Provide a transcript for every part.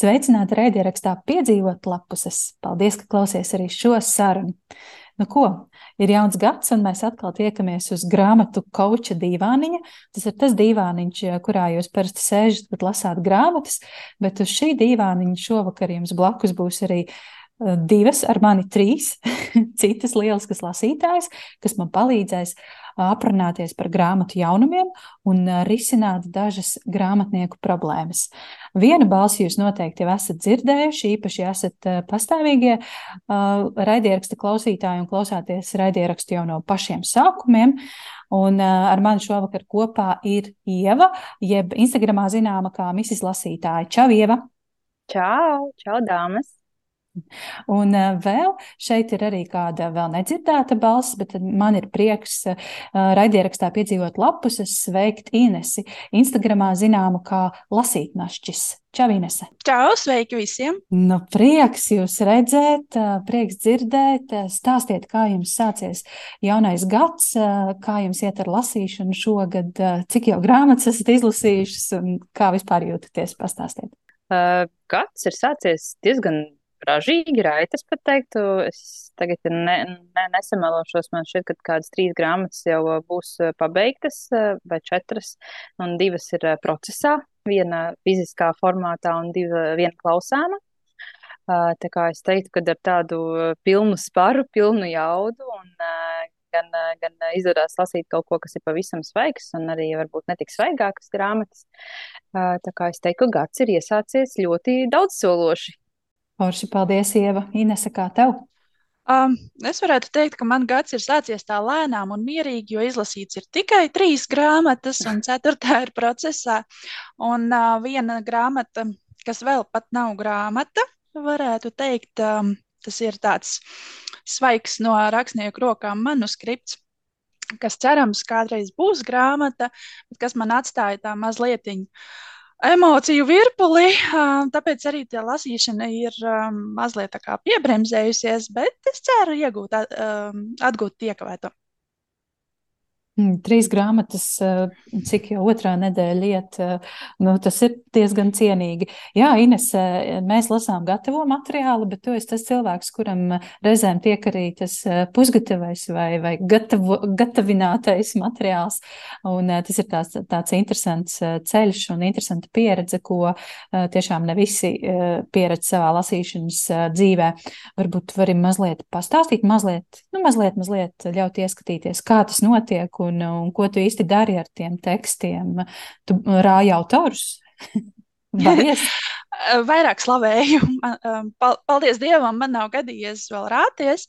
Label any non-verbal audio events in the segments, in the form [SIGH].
Sveicināti raidierakstā piedzīvot lapuses. Paldies, ka klausies arī šo sarunu. Nu, ko? Ir jauns gads, un mēs atkal tiekamies uz grāmatu koča dīvāniņa. Tas ir tas dīvāniņš, kurā jūs parasti sēžat, kad lasāt grāmatas, bet uz šī dīvāniņa šovakar jums blakus būs arī eh, divas, ar mani trīs [LAUGHS] citas lieliskas lasītājas, kas man palīdzēs aprunāties par grāmatu jaunumiem un risināt dažas grāmatnieku problēmas. Vienu balsi jūs noteikti jau esat dzirdējuši, īpaši esat pastāvīgie raidieraksta klausītāji un klausāties raidierakstu jau no pašiem sākumiem. Un ar mani šovakar kopā ir Ieva, jeb Instagramā zināma kā Misis Lasītāja. Čau, Ieva! Čau, čau, dāmas! Un uh, vēl šeit ir arī kāda vēl nedzirdēta balss, bet man ir prieks uh, raidierakstā piedzīvot lapus, sveikt Inesi. Instagramā zināmu kā lasītnašķis. Čau, Inese! Čau, sveiki visiem! Nu, prieks jūs redzēt, prieks dzirdēt. Stāstiet, kā jums sācies jaunais gads, kā jums iet ar lasīšanu šogad, cik jau grāmatas esat izlasījušas un kā vispār jūtaties. Pastāstiet! Gads ir sācies diezgan ražīgi, raitas pat teiktu. Es tagad ne, ne, nesamelošos, man šķiet, ka kādas trīs grāmatas jau būs eh, pabeigtas, eh, vai četras, un divas ir eh, procesā. Viena fiziskā formātā un diva, viena klausāma. Tā kā es teiktu, ka ar tādu pilnu sparu, pilnu jaudu un gan, gan izdodas lasīt kaut ko, kas ir pavisam svaigs, un arī varbūt netik svaigākas grāmatas. Tā kā es teiktu, ka gads ir iesācies ļoti daudzsološi. Forši, paldies, Ieva. Inese, kā tev? Um, es varētu teikt, ka man gads ir sācies tā lēnām un mierīgi, jo izlasīts ir tikai trīs grāmatas, un ceturtā ir procesā. Un uh, viena grāmata, kas vēl pat nav grāmata, varētu teikt, um, tas ir tāds svaigs no rakstnieku rokām manuskripts, kas cerams kādreiz būs grāmata, bet kas man atstāja tā mazlietiņu emociju virpuli, tāpēc arī tā lasīšana ir mazliet piebremzējusies, bet es ceru iegūt, atgūt tiekavēto. Mm, trīs grāmatas, eh, cik jau otrā nedēļa iet, eh, nu, tas ir diezgan cienīgi. Jā, Ines, eh, mēs lasām gatavo materiālu, bet tu esi tas cilvēks, kuram reizēm tiek arī tas pusgatavais vai, vai gatavo, gatavinātais materiāls. Un tas ir tāds, tāds interesants ceļš un interesanta pieredze, ko tiešām ne visi pieredz savā lasīšanas dzīvē. Varbūt varam mazliet pastāstīt, mazliet, nu, mazliet, mazliet ļaut ieskatīties, kā tas notiek un, un ko tu īsti dari ar tiem tekstiem? Tu rāji autorus? [LAUGHS] [LAUGHS] Vairāk slavēju. Um, paldies Dievam, man nav gadījies vēl rāties.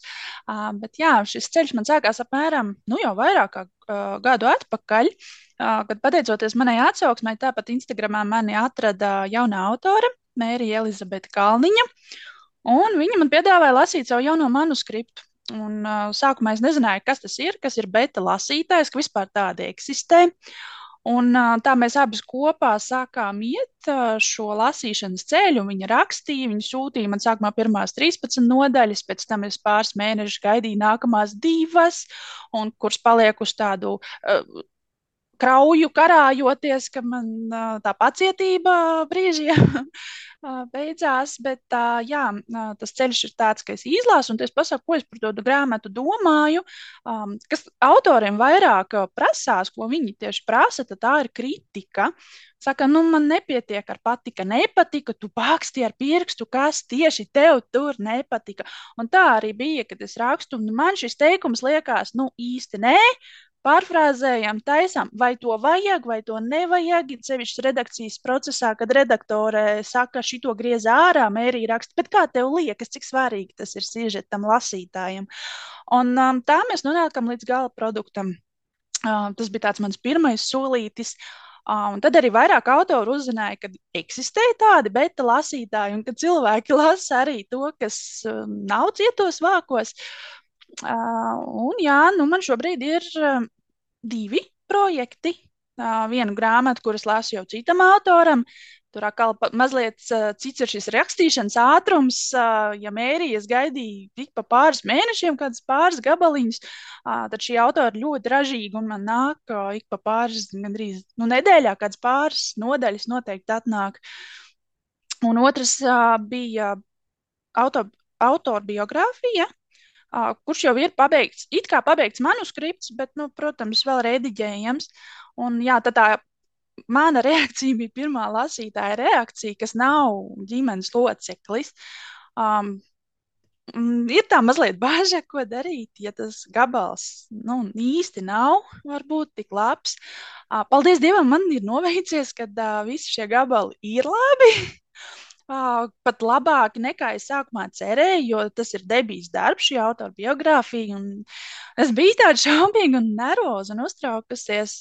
Um, bet jā, šis ceļš man sākās apmēram nu, jau vairāk kā uh, gadu atpakaļ. Uh, kad pateicoties manai atsauksmai, tāpat Instagramā mani atrada jauna autore, Mērija Elizabete Kalniņa. Un viņa man piedāvāja lasīt savu jauno manuskriptu. Un, uh, sākumā es nezināju, kas tas ir, kas ir beta lasītājs, ka vispār tāda eksistē. Un, uh, tā mēs abas kopā sākām iet uh, šo lasīšanas ceļu. Viņa rakstīja, viņa sūtīja man sākumā pirmās 13 nodaļas, pēc tam es pāris mēnešus gaidīju nākamās divas, un kuras paliek uz tādu uh, krauju karājoties, ka man tā pacietība brīžiem [LAUGHS] beidzās, bet jā, tas ceļš ir tāds, ka es izlasu, un es pasaku, ko es par to grāmatu domāju, kas autoriem vairāk prasās, ko viņi tieši prasa, tā ir kritika. Saka, nu, man nepietiek ar patika, nepatika, tu paksti ar pirkstu, kas tieši tev tur nepatika. Un tā arī bija, kad es rakstu, un man šis teikums liekas, nu, īsti nē, Pārfrāzējam, taisām, vai to vajag, vai to nevajag. Ir sevišķi redakcijas procesā, kad redaktore saka, šito griez ārā, mērī raksta, bet kā tev liekas, cik svarīgi tas ir sižetam, lasītājiem. Un um, tā mēs nonākam līdz gala produktam. Uh, tas bija tāds mans pirmais solītis. Un tad arī vairāk autori uzzināja, ka eksistē tādi beta lasītāji, un ka cilvēki [LAUGHS] lasa arī to, kas uh, nav cietos vākos. Uh, un jā, nu man šobrīd ir uh, divi projekti. Uh, vienu grāmatu, kuras lasu jau citam autoram. Tur atkal mazliet uh, cits ir šis rakstīšanas ātrums. Uh, ja mērījas gaidīja tik pa pāris mēnešiem, kādas pāris gabaliņus, uh, tad šī autora ļoti ražīga un man nāk ik pa pāris, gandrīz nu, nedēļā, kādas pāris nodaļas noteikti atnāk. Un otrs bija auto, autobiogrāfija, kurš jau ir pabeigts, it kā pabeigts manuskripts, bet, nu, protams, vēl rediģējams. Un, jā, tā mana [LAUGHS] reakcija bija pirmā lasītāja reakcija, kas nav ģimenes loceklis. Um, ir tā mazliet bažas, ko darīt, ja tas gabals nu, īsti nav varbūt tik labs. Paldies Dievam, man ir noveicies, ka visi šie gabali ir labi. [LAUGHS] Pat labāk nekā es sākumā cerēju, jo tas ir debijas darbs, šī autora biogrāfija. Es biju tāda šaubīga un nervoza un uztraukusies,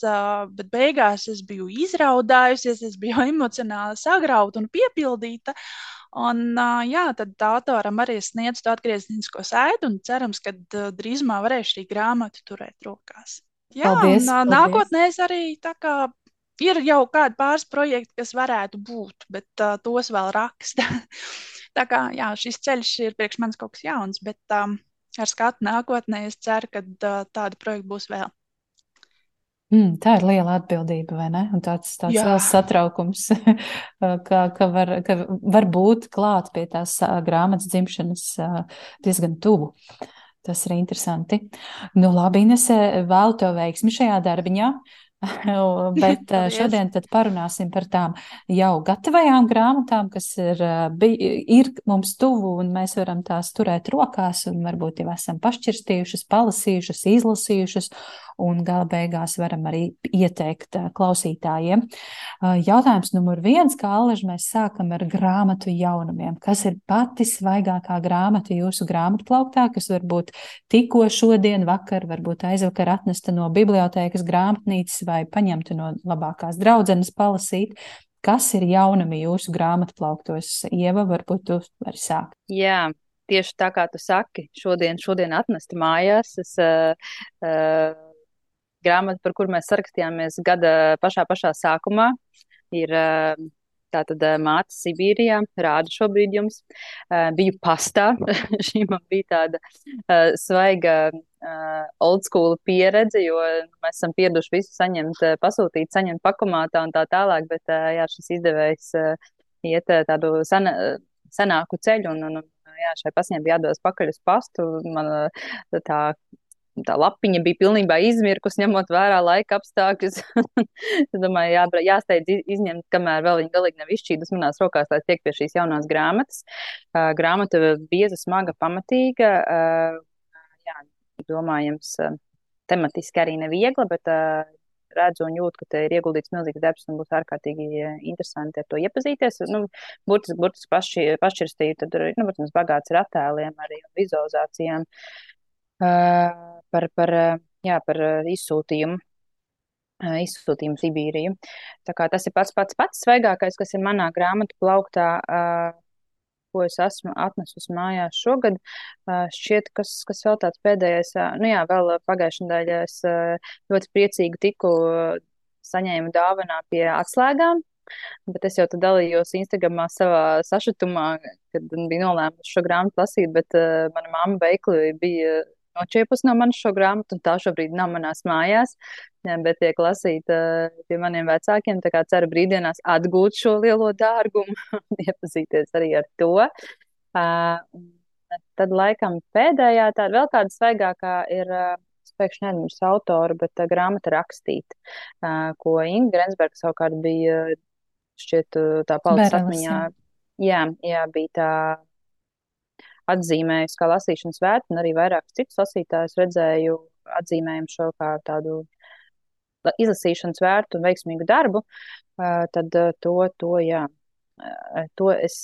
bet beigās es biju izraudājusies, es biju [LAUGHS] emocionāli sagrauta un piepildīta. Un, jā, tad autoram arī sniedz to atgrieznisko sēdu un cerams, ka drīzumā varēšu šī grāmatu turēt rokās. Jā, paldies, un paldies. nākotnē es arī tā kā ir jau kādi pāris projekti, kas varētu būt, bet uh, tos vēl raksta. [LAUGHS] tā kā jā, šis ceļš ir priekš manis kaut kas jauns, bet um, ar skatu nākotnē es ceru, ka uh, tādu projektu būs vēl. Mm, tā ir liela atbildība, vai ne? Un tāds, tāds Jā. liels satraukums, [LAUGHS] ka, ka, var, ka var būt klāt pie tās grāmatas dzimšanas diezgan tuvu. Tas ir interesanti. Nu, labi, Inese, vēl to veiksmi šajā darbiņā. [LAUGHS] Bet šodien parunāsim par tām jau gatavajām grāmatām, kas ir, ir mums tuvu un mēs varam tās turēt rokās un varbūt jau esam pašķirstījušas, palasījušas, izlasījušas un gala beigās varam arī ieteikt klausītājiem. Jautājums numur viens, kā alaži mēs sākam ar grāmatu jaunumiem. Kas ir pati svaigākā grāmata jūsu grāmatplauktā, kas varbūt tikko šodien, vakar, varbūt aizvakar atnesta no bibliotēkas grāmatnīcas vai paņemta no labākās draudzenes palasīt. Kas ir jaunumi jūsu grāmatplauktos? Ieva, varbūt tu vari sākt. Jā, tieši tā kā tu saki, šodien, šodien atnesti mājās. Es, uh, uh, grāmata, par kuru mēs sarakstījāmies gada pašā, pašā sākumā, ir uh, Tātad māte Sibīrijā rāda šobrīd jums. Biju pastā. [LAUGHS] Šī man bija tāda svaiga old school pieredze, jo mēs esam pieraduši visu saņemt, pasūtīt, saņemt pakomātā un tā tālāk, bet jā, šis izdevējs iet tādu sen, senāku ceļu un, un jā, šai pasņēm bija jādodas pakaļ uz pastu. Man tā tā lapiņa bija pilnībā izmirkus, ņemot vērā laika apstākļus. [LAUGHS] es domāju, jā, jāsteidz izņemt, kamēr vēl viņa galīgi nav izšķīdus manās rokās, lai tiek pie šīs jaunās grāmatas. Uh, grāmata bieza, smaga, pamatīga. Uh, jā, domājams, uh, tematiski arī neviegla, bet uh, redzu un jūtu, ka te ir ieguldīts milzīgs darbs un būs ārkārtīgi interesanti ar to iepazīties. Nu, burtiski, burtiski paši, pašķirstīt, tad, nu, protams, bagāts ar attēliem arī un vizualizācijām. Uh, par, par, jā, par izsūtījumu. Izsūtījumu Sibīriju. Tas ir pats pats pats svaigākais, kas ir manā grāmatu plauktā, ko es esmu atnesusi mājās šogad. Šķiet, kas, kas vēl tāds pēdējais, nu jā, vēl pagājušajā nedēļā es ļoti priecīgi tiku saņēmu dāvanā pie atslēgām. Bet es jau tad dalījos Instagramā savā sašutumā, kad biju nolēmusi šo grāmatu lasīt, bet uh, mana mamma veikli bija nočiepus no manis šo grāmatu, un tā šobrīd nav manās mājās, bet tiek lasīta pie maniem vecākiem. Tā kā ceru brīvdienās atgūt šo lielo dārgumu [LAUGHS] un iepazīties arī ar to. Tad laikam pēdējā tāda vēl kāda svaigākā ir. Pēkšņi neatceros autoru, bet uh, grāmata rakstīt, uh, ko Inga Grensberga savukārt bija šķiet tā palicis atmiņā. Jā, jā, bija tā atzīmējusi kā lasīšanas vērtu, un arī vairākus citus lasītājus redzēju atzīmējumu šo kā tādu izlasīšanas vērtu un veiksmīgu darbu, tad to, to, jā, to es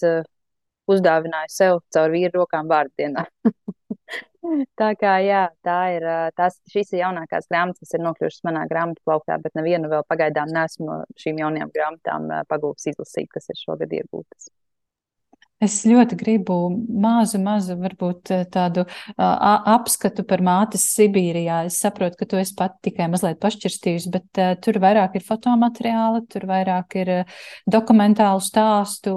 uzdāvināju sev caur vīru rokām vārdienā. [LAUGHS] tā kā jā, tā ir, tās, šīs ir jaunākās grāmatas, kas ir nokļuvušas manā grāmatu plauktā, bet nevienu vēl pagaidām nesmu no šīm jaunajām grāmatām pagūvis izlasīt, kas ir šogad iegūtas. Es ļoti gribu mazu, mazu, varbūt eh, tādu uh, apskatu par mātes Sibīrijā. Es saprotu, ka tu esi pat tikai mazliet pašķirstījusi, bet uh, tur vairāk ir fotomateriāli, tur vairāk ir uh, dokumentālu stāstu,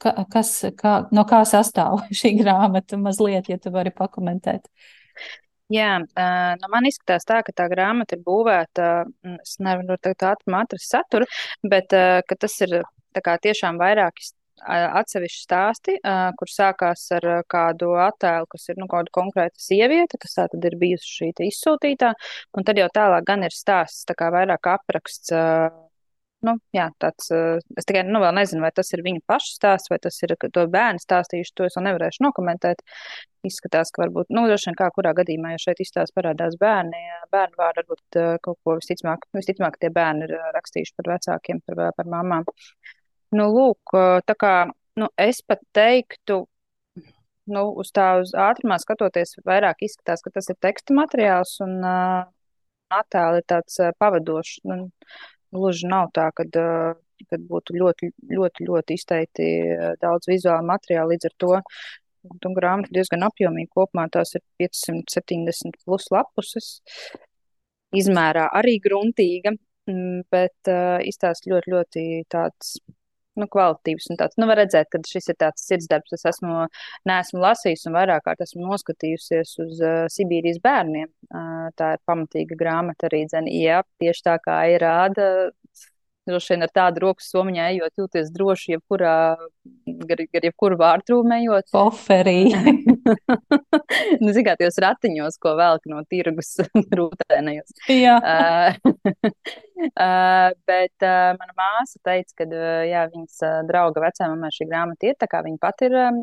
ka, kas, kā, no kā sastāv [LAUGHS] šī grāmata mazliet, ja tu vari pakomentēt. Jā, nu man izskatās tā, ka tā grāmata ir būvēta, es nevaru teikt ātri atrast saturu, bet tas ir tā kā tiešām vairāki atsevišķi stāsti, uh, kur sākās ar kādu attēlu, kas ir nu, kāda konkrēta sieviete, kas tā tad ir bijusi šī izsūtītā, un tad jau tālāk gan ir stāsts, tā kā vairāk apraksts. Uh, Nu, jā, tāds, es tikai nu, nezinu, vai tas ir viņa paša stāsts, vai tas ir to bērnu stāstījuši. To es vēl nevarēšu nokomentēt. Izskatās, ka varbūt, nu, droši vien kā kurā gadījumā, ja šeit izstāstās parādās bērni, bērnu vārdu, varbūt kaut ko visticamāk, visticamāk tie bērni ir rakstījuši par vecākiem, par, par mamām. Nu, lūk, tā kā, nu, es pat teiktu, nu, uz tā uz ātrumā skatoties, vairāk izskatās, ka tas ir teksta materiāls un uh, attēli ir tāds uh, pavadošs. Nu, Gluži nav tā, ka kad būtu ļoti, ļoti, ļoti izteikti daudz vizuāla materiāla. Līdz ar to tu grāmata diezgan apjomīga. Kopumā tās ir 570 plus lapuses. Izmērā arī gruntīga, bet uh, izstāsta ļoti, ļoti tāds nu, tāds. Nu, var redzēt, ka šis ir tāds sirdsdarbs. Es esmu, neesmu lasījis un vairāk kārt esmu noskatījusies uz uh, Sibīrijas bērniem. Uh, tā ir pamatīga grāmata arī, dzen, jā, tieši tā kā ir rāda. Droši vien ar tādu rokas somiņā ejot, jūties droši, jebkurā, gar, gar jebkuru vārtrūmu ejot. Poferī. [LAUGHS] nu, zināmā tajos ratiņos, ko velk no tirgus [LAUGHS] rūtēnajos. Jā. Uh, [LAUGHS] bet uh, mana māsa teica, ka uh, jā, viņas uh, drauga vecāmai šī grāmata ir. Viņa pati ir um,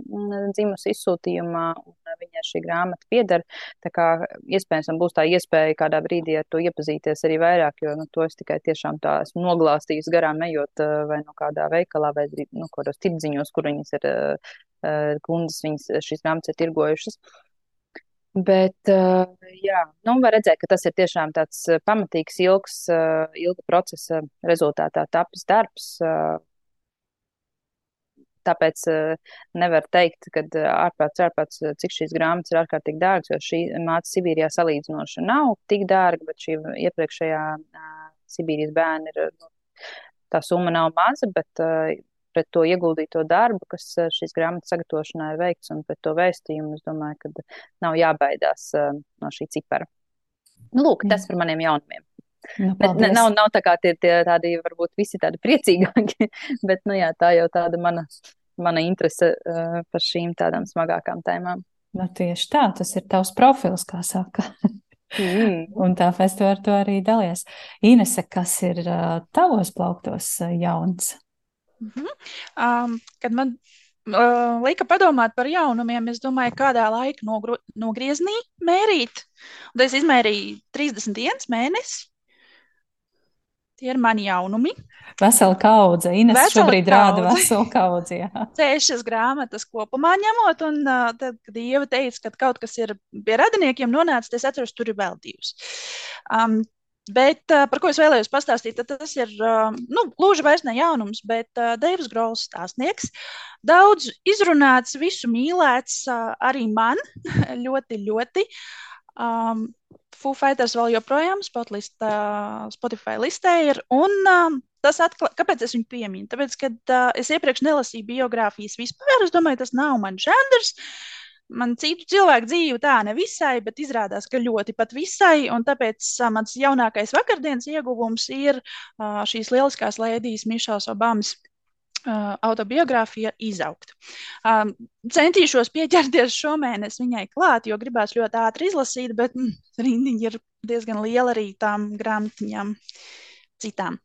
dzimusi izsūtījumā, un viņai šī grāmata pieder. Tā kā iespējams būs tā iespēja kādā brīdī ar to iepazīties arī vairāk, jo nu, to es tikai tiešām tā esmu noglāstījis garām ejot uh, vai no kādā veikalā vai nu, kādos tirdziņos, kur viņas ir uh, uh, kundzes, viņas šīs grāmatas ir tirgojušas. Bet, jā, nu, var redzēt, ka tas ir tiešām tāds pamatīgs, ilgs, ilga procesa rezultātā tapis darbs. Tāpēc nevar teikt, ka ārprāts, ārprāts, cik šīs grāmatas ir ārkārtīgi dārgas, jo šī māca Sibīrijā salīdzinoši nav tik dārga, bet šī iepriekšējā Sibīrijas bērna ir, nu, tā summa nav maza, bet uh, pret to ieguldīto darbu, kas eh, šīs grāmatas sagatavošanā ir veikts, un pret to vēstījumu, es domāju, ka nav jābaidās eh, no šī cipara. Nu, lūk, tas par maniem jaunumiem. Nu, bet, ne, nav, nav tā kā tie, tie tādi, varbūt visi tādi priecīgāki, [LAUGHS] bet, nu jā, tā jau tāda mana, mana interese uh, par šīm tādām smagākām tēmām. Nu, tieši tā, tas ir tavs profils, kā saka. [LAUGHS] Mm. Un tā festivāla to arī dalies. Inese, kas ir tavos plauktos jauns? Mm -hmm. um, kad man uh, lika padomāt par jaunumiem, es domāju, kādā laika nogru, nogrieznī mērīt. Un es izmērīju 31 mēnesi. Tie ir mani jaunumi. Vesela kaudze. Ines vesela šobrīd kaudze. rāda veselu kaudzi. Sešas grāmatas kopumā ņemot, un uh, tad, kad Ieva teica, ka kaut kas ir pie radiniekiem nonācis, es atceros, tur ir vēl divas. Um, Bet uh, par ko es vēlējos pastāstīt, tas ir uh, nu, gluži vairs ne jaunums, bet uh, Deivs Grols stāstnieks. Daudz izrunāts, visu mīlēts, uh, arī man [LAUGHS] ļoti, ļoti. Um, Foo Fighters vēl joprojām Spotlist, uh, Spotify listē ir. Un, uh, tas atklā... Kāpēc es viņu pieminu? Tāpēc, kad uh, es iepriekš nelasīju biogrāfijas vispār, es domāju, tas nav mans žanrs. Man citu cilvēku dzīve tā nevisai, bet izrādās, ka ļoti pat visai. Tāpēc uh, mans jaunākais vakardienas ieguvums ir uh, šīs lieliskās lēdijas Mišels Obamas. Uh, autobiogrāfija izaugt. Um, centīšos pieķerties šomēnes viņai klāt, jo gribās ļoti ātri izlasīt, bet mm, rindiņa ir diezgan liela arī tām grāmatiņām. Uh, citām.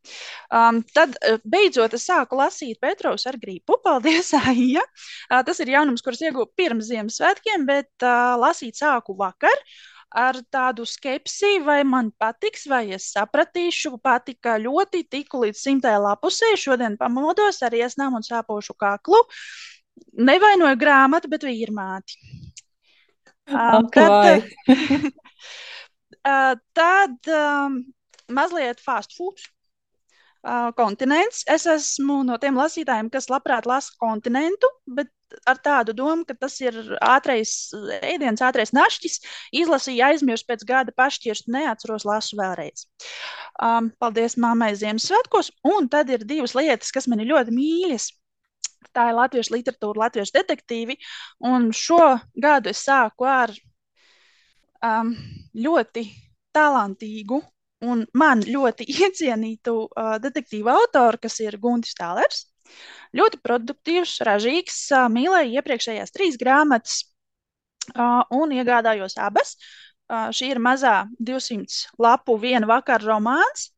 Um, tad uh, beidzot es sāku lasīt Petrovs ar gripu. [LAUGHS] Paldies, Aija! Uh, tas ir jaunums, kurus iegūstu pirms Ziemassvētkiem, bet uh, lasīt sāku vakar ar tādu skepsi, vai man patiks, vai es sapratīšu. Patika ļoti, tiku līdz simtai lapusē. Šodien pamodos ar iesnām un sāpošu kaklu. Nevainoju grāmatu, bet vīrmāti. Um, [LAUGHS] tad, tad um, mazliet fast food. Uh, kontinents. Es esmu no tiem lasītājiem, kas labprāt lasa kontinentu, bet ar tādu domu, ka tas ir ātrais ēdiens, ātrais našķis. Izlasīju, aizmirsu pēc gada pašķirstu, neatceros, lasu vēlreiz. Um, paldies mammai Ziemassvētkos. Un tad ir divas lietas, kas man ir ļoti mīļas. Tā ir latviešu literatūra, latviešu detektīvi. Un šo gadu es sāku ar um, ļoti talantīgu un man ļoti [LAUGHS] iecienītu uh, detektīvu autoru, kas ir Guntis Tālers. Ļoti produktīvs, ražīgs, mīlēju iepriekšējās trīs grāmatas un iegādājos abas. Šī ir mazā 200 lapu viena vakara romāns,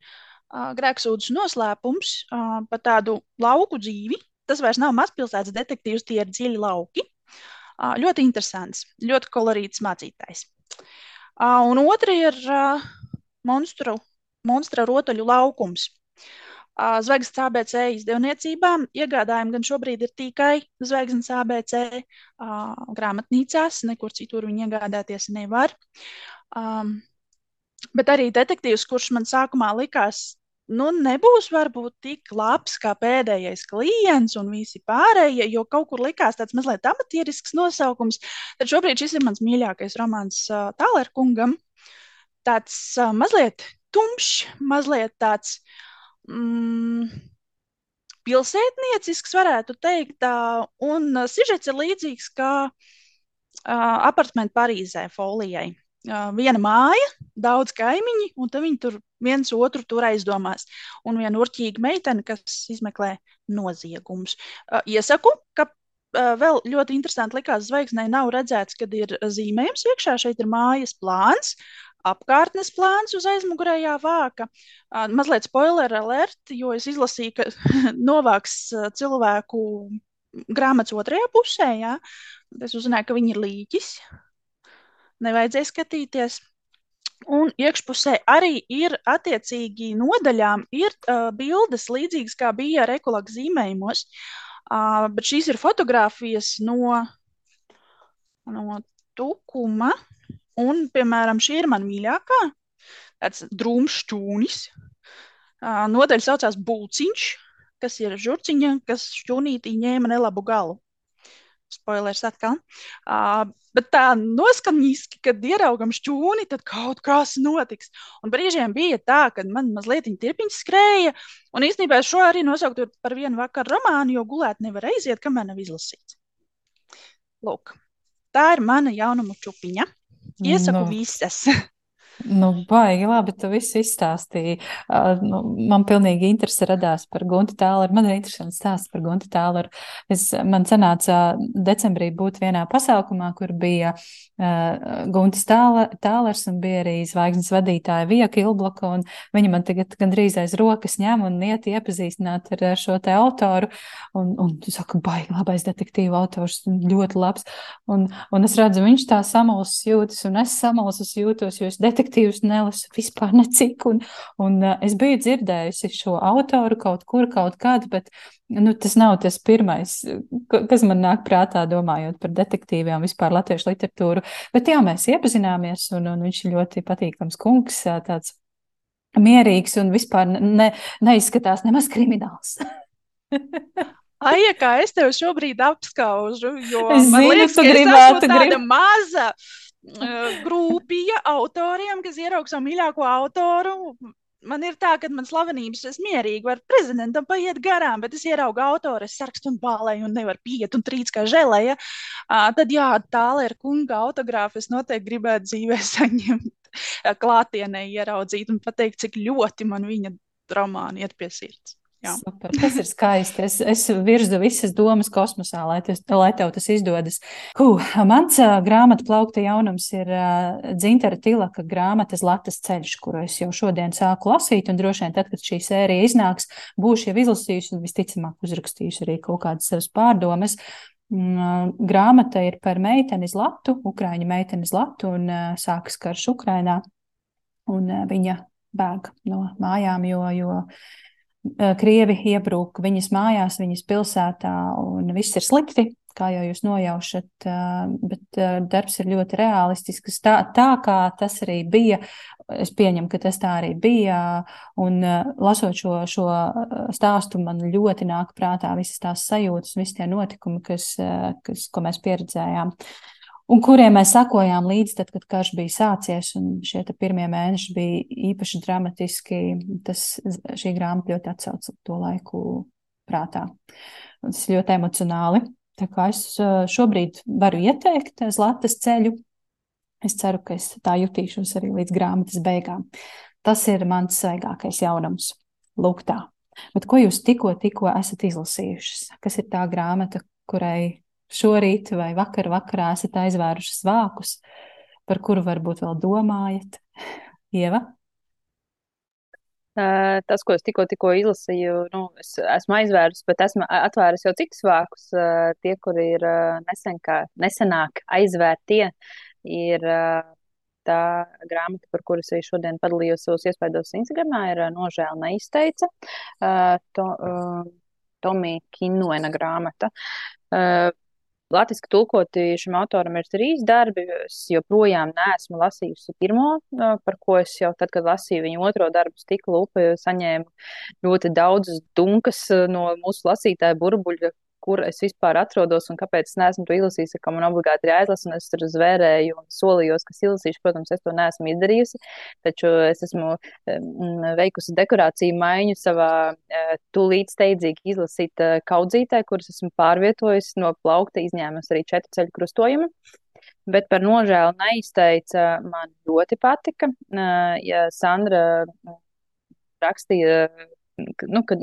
grēksūdzes noslēpums par tādu lauku dzīvi. Tas vairs nav mazpilsētas detektīvs, tie ir dziļi lauki. Ļoti interesants, ļoti kolorīts mācītājs. Un otra ir monstru, monstra rotaļu laukums. Zvaigznes ABC izdevniecībām iegādājumi gan šobrīd ir tikai Zvaigznes ABC grāmatnīcās, nekur citur viņi iegādāties nevar. Bet arī detektīvs, kurš man sākumā likās nu, nebūs varbūt tik labs kā pēdējais klients un visi pārējie, jo kaut kur likās tāds mazliet amatierisks nosaukums. Tad šobrīd šis ir mans mīļākais romāns Tālerkungam. Tāds uh, mazliet tumšs, mazliet tāds mm, pilsētniecisks, varētu teikt, uh, un uh, sižets ir līdzīgs kā uh, apartmentu Parīzē folijai viena māja, daudz kaimiņi, un viņi tur viens otru tur aizdomās. Un viena urķīga meitene, kas izmeklē noziegumus. Iesaku, ka vēl ļoti interesanti likās, zvaigznē nav redzēts, kad ir zīmējums iekšā. Šeit ir mājas plāns, apkārtnes plāns uz aizmugurējā vāka. Mazliet spoiler alert, jo es izlasīju, ka [LAUGHS] novāks cilvēku grāmatas otrajā pusē. Jā. Es uzzināju, ka viņi ir līķis nevajadzēja skatīties. Un iekšpusē arī ir attiecīgi nodaļām ir uh, bildes līdzīgas kā bija ar ekoloģu zīmējumos, uh, bet šīs ir fotogrāfijas no, no tukuma, un, piemēram, šī ir man mīļākā, tāds drūms šķūnis. Nodaļa saucās Bulciņš, kas ir žurciņa, kas šķūnītī ņēma nelabu galu. Spoilers atkal. Uh, bet tā noskaņiski, kad ieraugam šķūni, tad kaut kas notiks. Un brīžiem bija tā, ka man mazliet tirpiņš skrēja, un īstenībā šo arī nosauktu par vienu vakaru romānu, jo gulēt nevar aiziet, kamēr nav izlasīts. Lūk, tā ir mana jaunumu čupiņa. Iesaku no. Nu. [LAUGHS] Nu, baigi, labi, tu visu izstāstīji. Uh, nu, man pilnīgi interese radās par Guntu Tāleru. Man ir interesants stāsts par Guntu Tāleru. Es, man sanāca decembrī būt vienā pasākumā, kur bija uh, Guntis Tālers un bija arī zvaigznes vadītāja Vieka Ilblaka, viņa man tagad gandrīz aiz rokas ņem un iet iepazīstināt ar šo te autoru. Un, un tu saka, baigi, labais detektīvu autors, ļoti labs. Un, un es redzu, viņš tā samulsis jūtas, un es samulsis jūtos, jo es detektīvu detektīvus nelasu vispār [LAUGHS] necik. Un, un uh, es biju dzirdējusi šo autoru kaut kur, kaut kad, bet nu, tas nav tas pirmais, kas man nāk prātā, domājot par detektīviem, vispār latviešu literatūru. Bet jā, mēs iepazināmies, un, un viņš ir ļoti patīkams kungs, tāds mierīgs un vispār ne, neizskatās nemaz krimināls. [LAUGHS] Aija, kā es tevi šobrīd apskaužu, jo es zinu, liekas, ka es esmu tāda grib... maza grūpija autoriem, kas ieraug savu mīļāko autoru. Man ir tā, ka man slavenības es mierīgi varu prezidentam paiet garām, bet es ieraugu autoru, es sarakstu un bālēju un nevaru piet un trīc kā žēlēja. Uh, tad jā, tālē ir kunga autogrāfu, es noteikti gribētu dzīvē [LAUGHS] saņemt, klātienē ieraudzīt un pateikt, cik ļoti man viņa romāni iet pie sirds. Super, tas ir skaisti. Es, es virzu visas domas kosmosā, lai, tas, lai tev tas izdodas. Huh, mans uh, grāmatu plaukta jaunums ir uh, Dzintara Tilaka grāmatas Latas ceļš, kuru es jau šodien sāku lasīt, un droši vien tad, kad šī sērija iznāks, būšu jau izlasījusi un visticamāk uzrakstījusi arī kaut kādas savas pārdomas. Grāmata ir par meiteni Zlatu, Ukraiņu meiteni Zlatu, un uh, sākas karš Ukrainā, un uh, viņa bēg no mājām, jo, jo Krievi iebrūk viņas mājās, viņas pilsētā, un viss ir slikti, kā jau jūs nojaušat, bet darbs ir ļoti realistisks. Tā, tā kā tas arī bija, es pieņemu, ka tas tā arī bija, un lasot šo, šo stāstu, man ļoti nāk prātā visas tās sajūtas, visi tie notikumi, kas, kas, ko mēs pieredzējām. Uh, un kuriem mēs sakojām līdzi, tad, kad karš bija sācies, šie pirmie mēneši bija īpaši dramatiski. Tas, šī grāmata ļoti atsauca to laiku prātā. Tas ļoti emocionāli. Tā kā es šobrīd varu ieteikt Zlatas ceļu. Es ceru, ka es tā jutīšos arī līdz grāmatas beigām. Tas ir mans svaigākais jaunums. Lūk, tā. Bet ko jūs tikko, tikko esat izlasījušas? Kas ir tā grāmata, kurai šorīt vai vakar vakarā esat aizvērušas vākus, par kuru varbūt vēl domājat? [LAUGHS] Ieva? Tas, ko es tikko, tikko izlasīju, nu, es esmu aizvērusi, bet esmu atvērusi jau citus vākus. Tie, kuri ir nesen kā, nesenāk aizvērtie, ir tā grāmata, par kuru es arī šodien padalījos savos iespaidos Instagramā, ir Nožēla neizteica. To, Tomija Kinuena grāmata. Latvijas tulkoti šim autoram ir trīs darbi. Es joprojām neesmu lasījusi pirmo, par ko es jau tad, kad lasīju viņu otro darbu, stikla upe, saņēmu ļoti daudzas dunkas no mūsu lasītāja burbuļa, kur es vispār atrodos un kāpēc es neesmu to izlasījusi, ka man obligāti ir jāizlasa. Es tur zvērēju un solījos, ka izlasīšu. Protams, es to neesmu izdarījusi, taču es esmu veikusi dekorāciju maiņu savā uh, tūlīt steidzīgi izlasīt uh, kaudzītē, kuras esmu pārvietojusi no plaukta, izņēmusi arī četru ceļu krustojumu. Bet par nožēlu neizteica man ļoti patika. Uh, ja Sandra rakstīja, nu, ka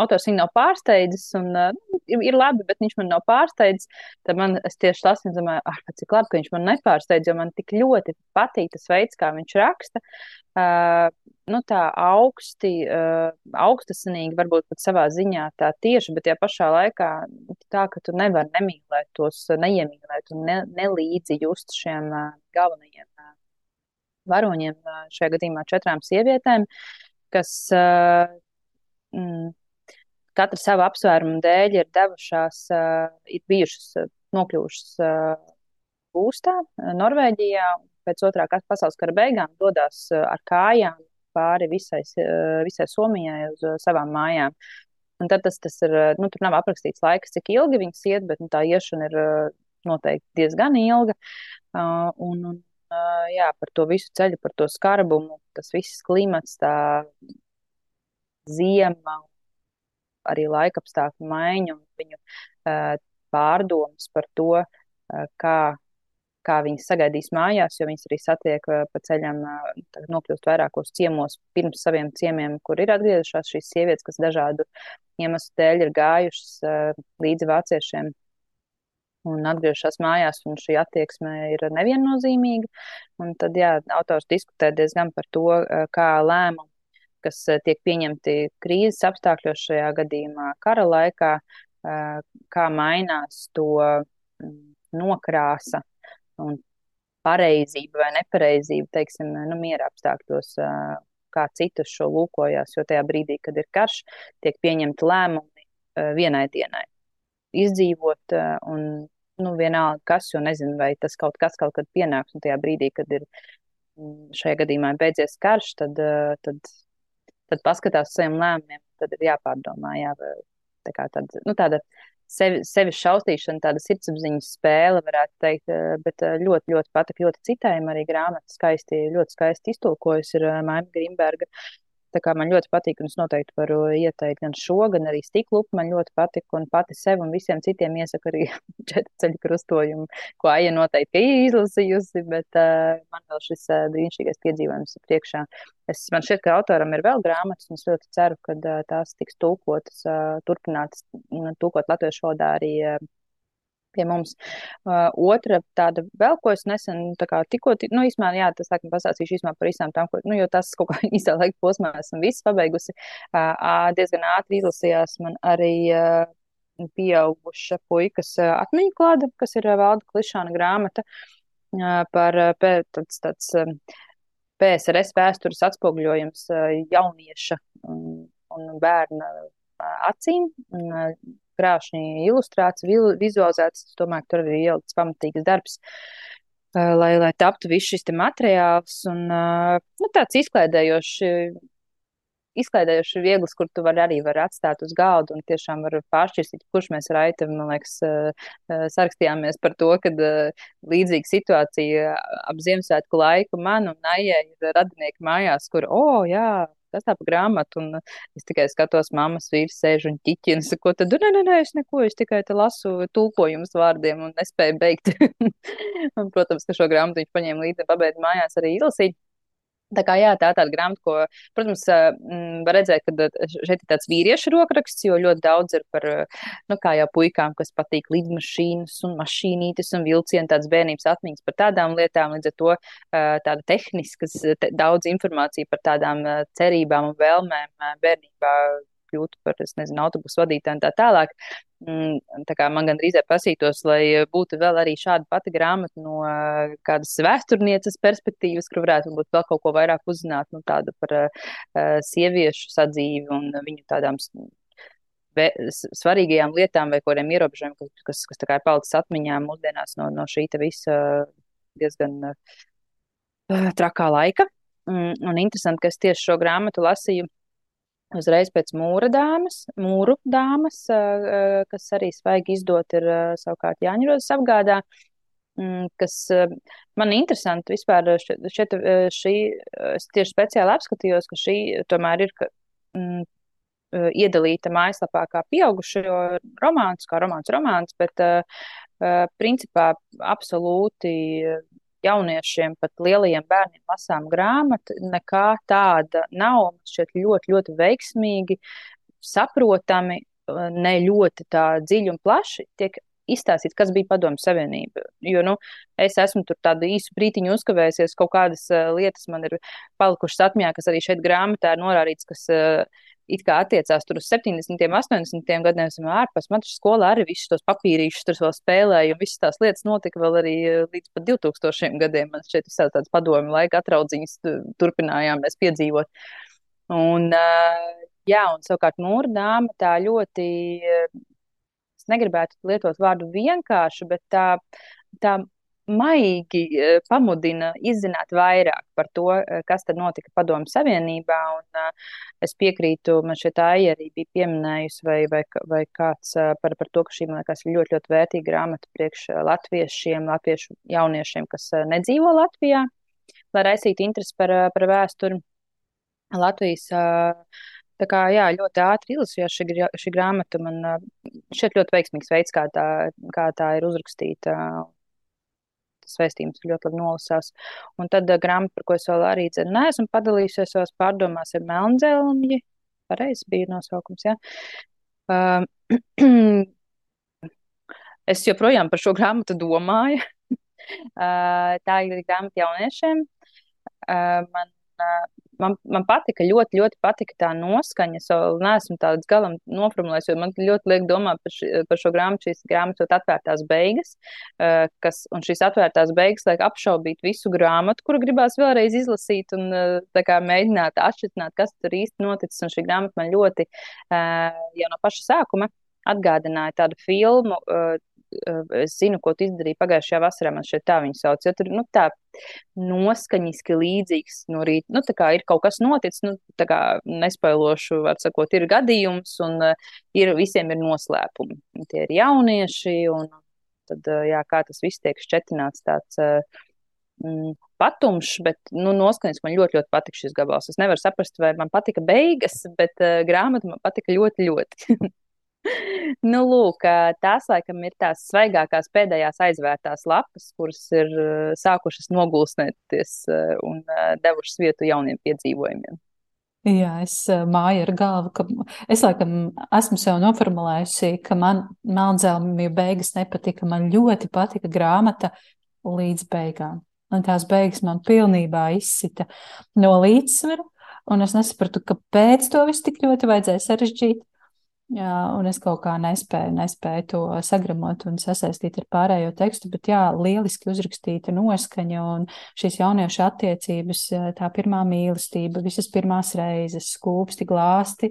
autors viņu nav pārsteidzis, un uh, ir labi, bet viņš man nav pārsteidzis. Tad man tieši tas, domāju, ah, cik labi, ka viņš man nepārsteidz, jo man tik ļoti patīk tas veids, kā viņš raksta. Uh, nu, tā augsti, uh, augstasinīgi, varbūt pat savā ziņā tā tieši, bet tajā pašā laikā tā, ka tu nevari nemīlēt tos, neiemīlēt un ne, nelīdzi just šiem uh, galvenajiem uh, varoņiem, uh, šajā gadījumā četrām sievietēm, kas uh, mm, katra sava apsvēruma dēļ ir devušās, ir bijušas nokļuvušas gūstā Norvēģijā. Pēc otrā pasaules kara beigām dodas ar kājām pāri visai, visai Somijai uz savām mājām. Un tad tas, tas ir, nu, tur nav aprakstīts laiks, cik ilgi viņas iet, bet nu, tā iešana ir noteikti diezgan ilga. Uh, un, un, uh, jā, par to visu ceļu, par to skarbumu, tas viss klimats, tā ziema arī laikapstākļu maiņu un viņu uh, pārdomas par to, uh, kā, kā viņas sagaidīs mājās, jo viņas arī satiek uh, pa ceļam, uh, nokļūst vairākos ciemos pirms saviem ciemiem, kur ir atgriezušās šīs sievietes, kas dažādu iemeslu dēļ ir gājušas uh, līdzi vāciešiem un atgriežas mājās, un šī attieksme ir neviennozīmīga. Un tad, jā, autors diskutē diezgan par to, kā lēmumu kas eh, tiek pieņemti krīzes apstākļos šajā gadījumā, kara laikā, eh, kā mainās to mm, nokrāsa un pareizība vai nepareizība, teiksim, nu, miera apstākļos, eh, kā citus šo lūkojās, jo tajā brīdī, kad ir karš, tiek pieņemti lēmumi vienai dienai. Izdzīvot un nu, vienalga kas, jo nezinu, vai tas kaut kas kaut kad pienāks, un tajā brīdī, kad ir mm, šajā gadījumā beidzies karš, tad, tad tad paskatās uz saviem lēmumiem, tad ir jāpārdomā. Jā, tā kā tāda, nu, tāda sevi, sevi šaustīšana, tāda sirdsapziņas spēle, varētu teikt, eh, bet eh, ļoti, ļoti patika. Ļoti citējuma arī grāmata skaisti, ļoti skaisti iztulkojusi ir eh, Maima Grimberga. Tā kā man ļoti patīk, un es noteikti varu ieteikt gan šo, gan arī stiklu. Man ļoti patīk, un pati sev un visiem citiem iesaku arī [LAUGHS] četru ceļu krustojumu, ko Aija noteikti ir izlasījusi, bet uh, man vēl šis uh, brīnišķīgais piedzīvojums ir priekšā. Es, man šķiet, ka autoram ir vēl grāmatas, un es ļoti ceru, ka uh, tās tiks tulkotas, uh, turpinātas, tulkot latviešu valodā arī. Uh, pie mums. Uh, otra tāda vēl, ko es nesen tikko, nu, īsumā, jā, tas tā, ka pastāstīšu īsumā par visām tām, ko, nu, jo tas kaut kā [LAUGHS] īstā laika posmā esam visi pabeigusi. Uh, diezgan ātri izlasījās man arī uh, pieauguša puikas uh, atmiņu klāda, kas ir uh, Valda Klišāna grāmata uh, par uh, tāds, tāds um, PSRS vēstures atspoguļojums uh, jaunieša um, un bērna acīm krāšņi ilustrēts, vizualizēts. Es domāju, ka tur arī ielikts pamatīgs darbs, lai, lai taptu viss šis materiāls un nu, tāds izklaidējošs. Izklaidējoši viegls, kur tu vari arī var atstāt uz galda un tiešām var pāršķirstīt, kurš mēs ar Aitu, man liekas, sarakstījāmies par to, ka līdzīga situācija ap Ziemassvētku laiku man un Aijai ir radinieki mājās, kur, o, oh, jā, kas tā pa grāmatu, un es tikai skatos, mammas vīrs sēž un ķiķina, sako, tad, nē, nē, nē, es neko, es tikai te lasu tulkojumus vārdiem un nespēju beigt. [LAUGHS] un, protams, ka šo grāmatu viņš paņēma līdzi, pabeidz mājās arī izlasīt. Tā kā jā, tā ir tāda grāmata, ko, protams, m, var redzēt, ka šeit ir tāds vīriešu rokraksts, jo ļoti daudz ir par, nu, kā jau puikām, kas patīk lidmašīnas un mašīnītes un vilcienu, tādas bērnības atmiņas par tādām lietām, līdz ar to tāda tehniskas, te, daudz informācija par tādām cerībām un vēlmēm bērnībā kļūt par, es nezinu, autobusu vadītāju un tā tālāk. Mm, tā kā man gandrīz prasītos, lai būtu vēl arī šāda pati grāmata no kādas vēsturnieces perspektīvas, kur varētu būt vēl kaut ko vairāk uzzināt, nu, tādu par uh, sieviešu sadzīvi un viņu tādām svarīgajām lietām vai kādiem ierobežojumiem, kas, kas, tā kā ir palicis atmiņā mūsdienās no, no šī visa diezgan uh, trakā laika. Mm, un interesanti, ka es tieši šo grāmatu lasīju uzreiz pēc mūra dāmas, mūru dāmas, kas arī svaigi izdot ir savukārt Jāņurozes apgādā, mm, kas man interesanti vispār šeit, šī, es tieši speciāli apskatījos, ka šī tomēr ir mm, iedalīta mājaslapā kā pieaugušo romāns, kā romāns romāns, bet principā absolūti jauniešiem, pat lielajiem bērniem lasām grāmatu, nekā tāda nav. Man šķiet ļoti, ļoti veiksmīgi, saprotami, ne ļoti tā dziļi un plaši tiek izstāstīt, kas bija Padomju Savienība. Jo nu, es esmu tur tādu īsu brīdiņu uzkavējusies, kaut kādas uh, lietas man ir palikušas atmiņā, kas arī šeit grāmatā ir norādīts, kas uh, it kā attiecās tur uz 70. un 80. gadiem, esam ārpus maču skolā arī visus tos papīrīšus tur vēl spēlēju, un visas tās lietas notika vēl arī eh, līdz pat 2000. gadiem. Man šeit ir tāds padomi laika atraudziņas turpinājām mēs piedzīvot. Un, eh, jā, un savukārt mūra dāma tā ļoti, eh, es negribētu lietot vārdu vienkārši, bet tā, tā maigi e, pamudina izzināt vairāk par to, e, kas tad notika Padomu Savienībā. Un, e, es piekrītu, man šeit Aija arī bija pieminējusi, vai, vai, vai kāds par, par to, ka šī, man liekas, ļoti, ļoti vērtīga grāmata priekš latviešiem, latviešu jauniešiem, kas nedzīvo Latvijā, lai raisītu interesi par, par vēsturi Latvijas. Tā kā jā, ļoti ātri ilasījās šī, šī grāmata. Man šķiet ļoti veiksmīgs veids, kā tā, kā tā ir uzrakstīta tas vēstījums ļoti labi nolasās. Un tad uh, grāmata, par ko es vēl arī dzēru, neesmu padalījusies savās pārdomās, ir Melnzelmji. Pareizi bija nosaukums, jā. Uh, [CLEARS THROAT] es joprojām par šo grāmatu domāju. uh, [LAUGHS] tā ir grāmata jauniešiem. Uh, man, uh, man, man patika, ļoti, ļoti patika tā noskaņa. Es vēl neesmu tādas galam noformulējis, jo man ļoti liek domāt par, ši, par šo grāmatu, šīs grāmatas atvērtās beigas, uh, kas, un šīs atvērtās beigas liek apšaubīt visu grāmatu, kuru gribās vēlreiz izlasīt un uh, kā, mēģināt atšķirt, kas tur īsti noticis. Un šī grāmata man ļoti uh, jau no paša sākuma atgādināja tādu filmu, uh, es zinu, ko tu izdarīji pagājušajā vasarā, man šeit tā viņa sauc, jo tur, nu, tā noskaņiski līdzīgs no rīta, nu, tā kā ir kaut kas noticis, nu, tā kā nespailošu, var sakot, ir gadījums un uh, ir, visiem ir noslēpumi. Tie ir jaunieši un tad, uh, jā, kā tas viss tiek šķetināts tāds. Mm, patumšs, bet nu, noskaņas man ļoti, ļoti patika šis gabals. Es nevaru saprast, vai man patika beigas, bet uh, grāmata man patika ļoti, ļoti. [LAUGHS] nu, lūk, tās laikam ir tās svaigākās pēdējās aizvērtās lapas, kuras ir sākušas nogulsnēties un devušas vietu jauniem piedzīvojumiem. Jā, es māju ar galvu, ka es laikam esmu sev noformulējusi, ka man melnzelmju beigas nepatika. Man ļoti patika grāmata līdz beigām. Un tās beigas man pilnībā izsita no līdzsvara, un es nesapratu, kāpēc to visu tik ļoti vajadzēja sarežģīt. Jā, un es kaut kā nespēju, nespēju to sagramot un sasaistīt ar pārējo tekstu, bet jā, lieliski uzrakstīta noskaņa un šīs jauniešu attiecības, tā pirmā mīlestība, visas pirmās reizes, skūpsti, glāsti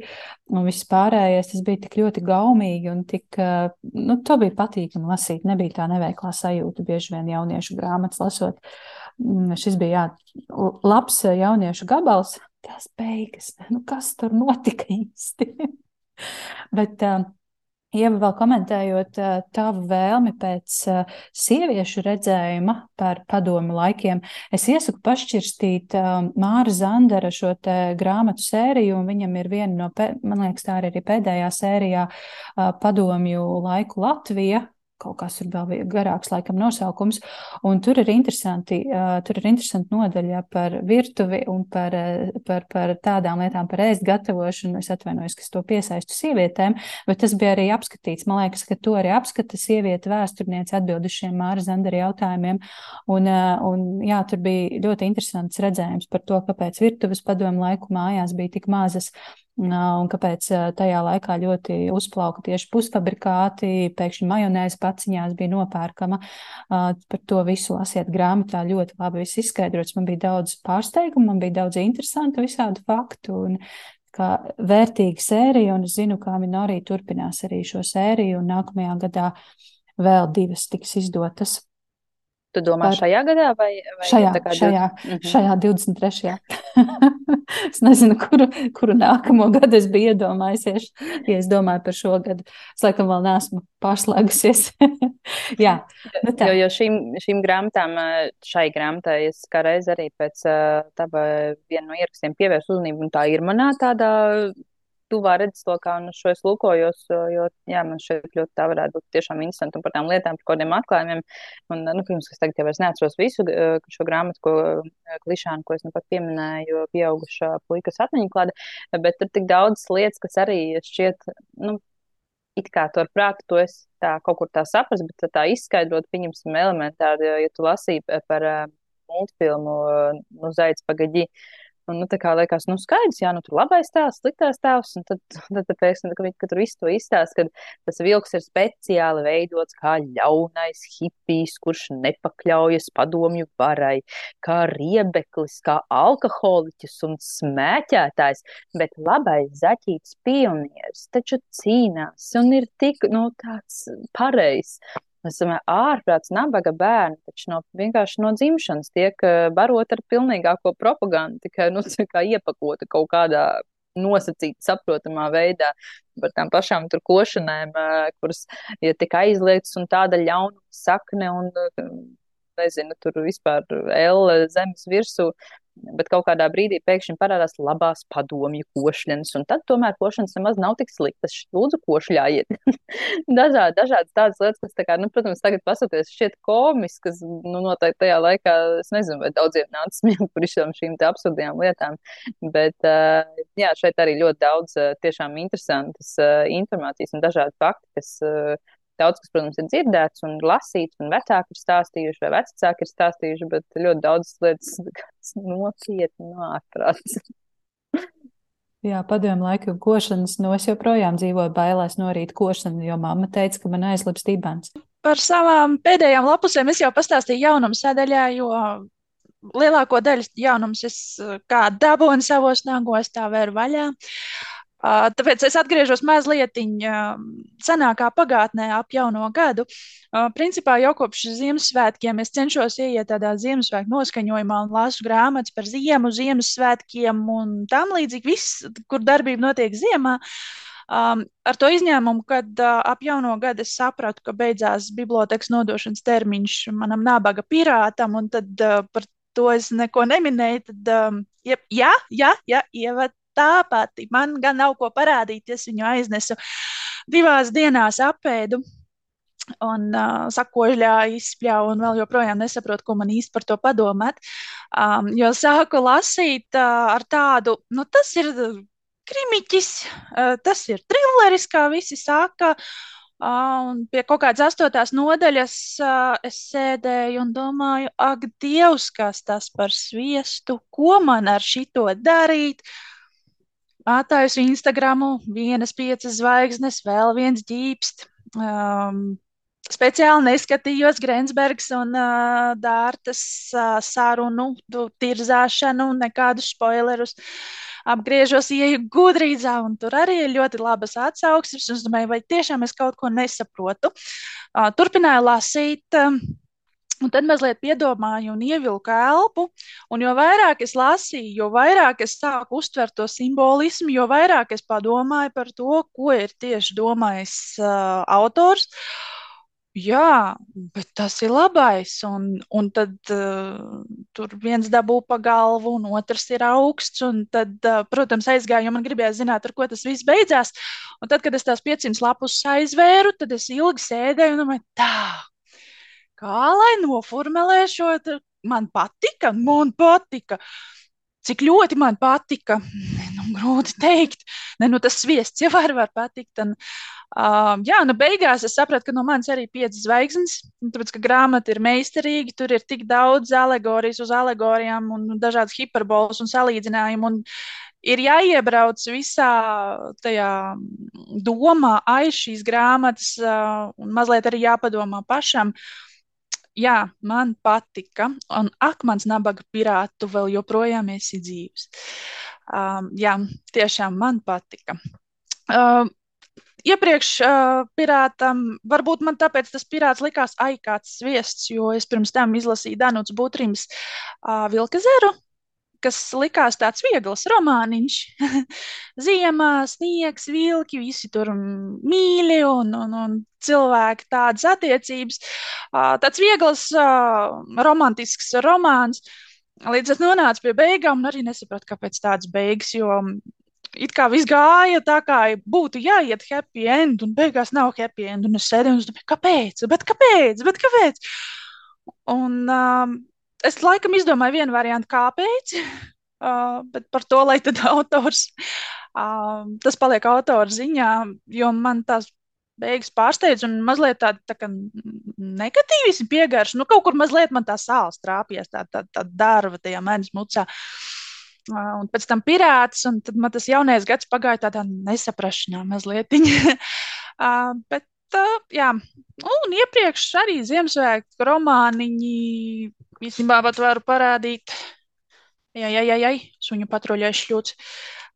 un viss pārējais, tas bija tik ļoti gaumīgi un tik, nu, to bija patīkami lasīt, nebija tā neveiklā sajūta bieži vien jauniešu grāmatas lasot. Mm, šis bija, jā, labs jauniešu gabals, tās beigas, nu, kas tur notika īsti? [LAUGHS] [LAUGHS] Bet, uh, Ieva, vēl komentējot uh, tavu vēlmi pēc uh, sieviešu redzējuma par padomu laikiem, es iesaku pašķirstīt Māra Zandera šo grāmatu sēriju, un viņam ir viena no, man liekas, tā ir arī pēdējā sērijā padomju laiku Latvija, kaut kas ir vēl garāks, laikam, nosaukums. Un tur ir interesanti, tur ir interesanti nodaļa par virtuvi un par, par, par tādām lietām, par ēst gatavošanu. Es atvainojos, ka to piesaistu sievietēm, bet tas bija arī apskatīts. Man liekas, ka to arī apskata sieviete vēsturniece atbildušiem Māra Zandara jautājumiem. Un, un jā, tur bija ļoti interesants redzējums par to, kāpēc virtuves padomu laiku mājās bija tik mazas un kāpēc tajā laikā ļoti uzplauka tieši pusfabrikāti, pēkšņi majonēze paciņās bija nopērkama. Par to visu lasiet grāmatā, ļoti labi viss izskaidrots. Man bija daudz pārsteigumu, man bija daudz interesantu visādu faktu. Un, kā vērtīga sērija, un es zinu, kā Minorija turpinās arī šo sēriju, un nākamajā gadā vēl divas tiks izdotas. Tu domā par... šajā gadā vai, vai šajā, šajā, mm -hmm. šajā 23. [LAUGHS] es nezinu, kuru, kuru nākamo gadu es biju iedomājusies, ja es domāju par šo gadu. Es laikam vēl neesmu pārslēgusies. [LAUGHS] Jā, nu tā. jo, jo šīm, šīm grāmatām, šai grāmatai es kā reiz arī pēc tava viena no ierakstiem pievērsu uzmanību, un tā ir manā tādā tuvā redzeslokā un šo es lūkojos, jo, jā, man šeit ļoti tā varētu būt tiešām interesanti un par tām lietām, par kādiem atklājumiem. Un, nu, protams, es tagad jau vairs neatceros visu šo grāmatu, ko klišānu, ko es nu pat pieminēju, pieaugušā puikas atmiņu klāda, bet tur tik daudz lietas, kas arī šķiet, nu, it kā to ar prātu, to es tā kaut kur tā saprast, bet tā izskaidrot, pieņemsim elementāri, ja tu lasīji par multfilmu, nu, Zaids pagaģi, Un, nu, tā kā liekas, nu, skaidrs, jā, nu, tur labais tēls, sliktais tēls, un tad, [LAUGHS] tad, tad pēkšņi, kad, kad tur viss to izstāsta, ka tas vilks ir speciāli veidots kā ļaunais hipijs, kurš nepakļaujas padomju varai, kā riebeklis, kā alkoholiķis un smēķētājs, bet labais zaķīts pionieris taču cīnās un ir tik, nu, tāds pareizs. Mēs esam ārprāts, nabaga bērni, taču no, vienkārši no dzimšanas tiek barot ar pilnīgāko propagandu, tikai nu, iepakota kaut kādā nosacīta, saprotamā veidā par tām pašām tur košanēm, kuras ir ja tik aizliegtas un tāda ļaunuma sakne un, nezinu, tur vispār L zemes virsū. Bet kaut kādā brīdī pēkšņi parādās labās padomju košļienas, un tad tomēr košļienas nemaz nav tik sliktas. Lūdzu, košļājiet. [LAUGHS] Dažādi, dažādas tādas lietas, kas, tā kā, nu, protams, tagad pasaties šķiet komiskas, nu, noteikti tajā laikā, es nezinu, vai daudziem nāca smieklīgi par šīm te absurdajām lietām, bet, uh, jā, šeit arī ļoti daudz uh, tiešām interesantas uh, informācijas un dažādi fakti, kas Daudz kas, protams, ir dzirdēts un lasīts, un vecāki ir stāstījuši, vai vecāki ir stāstījuši, bet ļoti daudz lietas [LAUGHS] nopietni nāprāts. Jā, padomju laiku košanas, no nu, es joprojām dzīvoju bailēs no rīta košana, jo mamma teica, ka man aizlips dibens. Par savām pēdējām lapusēm es jau pastāstīju jaunuma sadaļā, jo lielāko daļu jaunums es kā dabūnu savos nagos, tā vēru vaļā. Tāpēc es atgriežos mazliet senākā pagātnē, ap jauno gadu. Principā jau kopš Ziemassvētkiem es cenšos ieiet tādā Ziemassvētku noskaņojumā un lasu grāmatas par ziemu, Ziemassvētkiem un tam līdzīgi. Viss, kur darbība notiek ziemā. Um, ar to izņēmumu, kad uh, ap jauno gadu es sapratu, ka beidzās bibliotekas nodošanas termiņš manam nabaga pirātam, un tad uh, par to es neko neminēju. Tad, um, ja, jā, jā, jā, ievad tā pati. Man gan nav ko parādīt, es viņu aiznesu divās dienās apēdu. Un uh, sakoļā izspļāvu, un vēl joprojām nesaprotu, ko man īsti par to padomāt. Um, jo sāku lasīt uh, ar tādu, nu, tas ir krimiķis, uh, tas ir trilleris, kā visi saka. Uh, un pie kaut kādas astotās nodaļas uh, es sēdēju un domāju, ak, Dievs, kas tas par sviestu, ko man ar šito darīt? Atājusi Instagramu, vienas piecas zvaigznes, vēl viens ģīpst. Um, speciāli neskatījos Grensbergs un uh, Dārtas uh, sarunu, tirzāšanu, nekādus spoilerus. Apgriežos, ieju gudrīzā, un tur arī ir ļoti labas atsauksmes. Es domāju, vai tiešām es kaut ko nesaprotu. Uh, turpināju lasīt. Uh, Un tad mazliet piedomāju un ievilku elpu, un jo vairāk es lasīju, jo vairāk es sāku uztvert to simbolismu, jo vairāk es padomāju par to, ko ir tieši domājis uh, autors. Jā, bet tas ir labais. Un, un tad uh, tur viens dabū pa galvu, un otrs ir augsts. Tad, uh, protams, aizgāju, jo man gribējās zināt, ar ko tas viss beidzās. Un tad, kad es tās 500 lapus aizvēru, tad es ilgi sēdēju un domāju, tā, kā lai noformulē šo, man patika, man patika. Cik ļoti man patika, nu, grūti pateikt. Nu, tas sviests jau var, var patikt. Un, Uh, jā, nu beigās es sapratu, ka no manis arī ir piecas zvaigznes, tāpēc, ka grāmata ir meistarīga, tur ir tik daudz alegorijas uz alegorijām un dažādas hiperbolas un salīdzinājumu. Un ir jāiebrauc visā tajā domā aiz šīs grāmatas uh, un mazliet arī jāpadomā pašam. Jā, man patika, un ak, mans nabaga pirātu vēl joprojām esi dzīves. Um, jā, tiešām man patika. Uh, iepriekš uh, pirātam, varbūt man tāpēc tas pirāts likās, ai, kāds sviests, jo es pirms tam izlasīju Danuts Butrims uh, Vilkazeru, kas likās tāds viegls romāniņš. [LAUGHS] Ziemā, sniegs, vilki, visi tur mīļi un, un, un cilvēki tādas attiecības. Tāds viegls, romantisks romāns. Līdz es nonācu pie beigām, un arī nesapratu, kāpēc tādas beigas, jo it kā viss gāja tā, kā būtu jāiet happy end, un beigās nav happy end. Un es sēdēju un domāju, kāpēc? Bet kāpēc? Bet kāpēc? Un um, es laikam izdomāju vienu variantu, kāpēc. [LAUGHS] Uh, bet par to, lai tad [LAUGHS] autors, uh, tas paliek autora ziņā, jo man tās beigas pārsteidz un mazliet tāda tā, tā negatīvisma piegārša. Nu, kaut kur mazliet man tā sāls trāpījās, tā, tā, tā darba tajā mēnesis mucā. Uh, un pēc tam pirāts, un tad man tas jaunais gads pagāja tādā nesaprašanā mazliet. [LAUGHS] Bet, jā, un iepriekš arī Ziemassvētku romāniņi īstenībā pat varu parādīt. Jā, jā, jā, jā, suņu patruļai šļūts.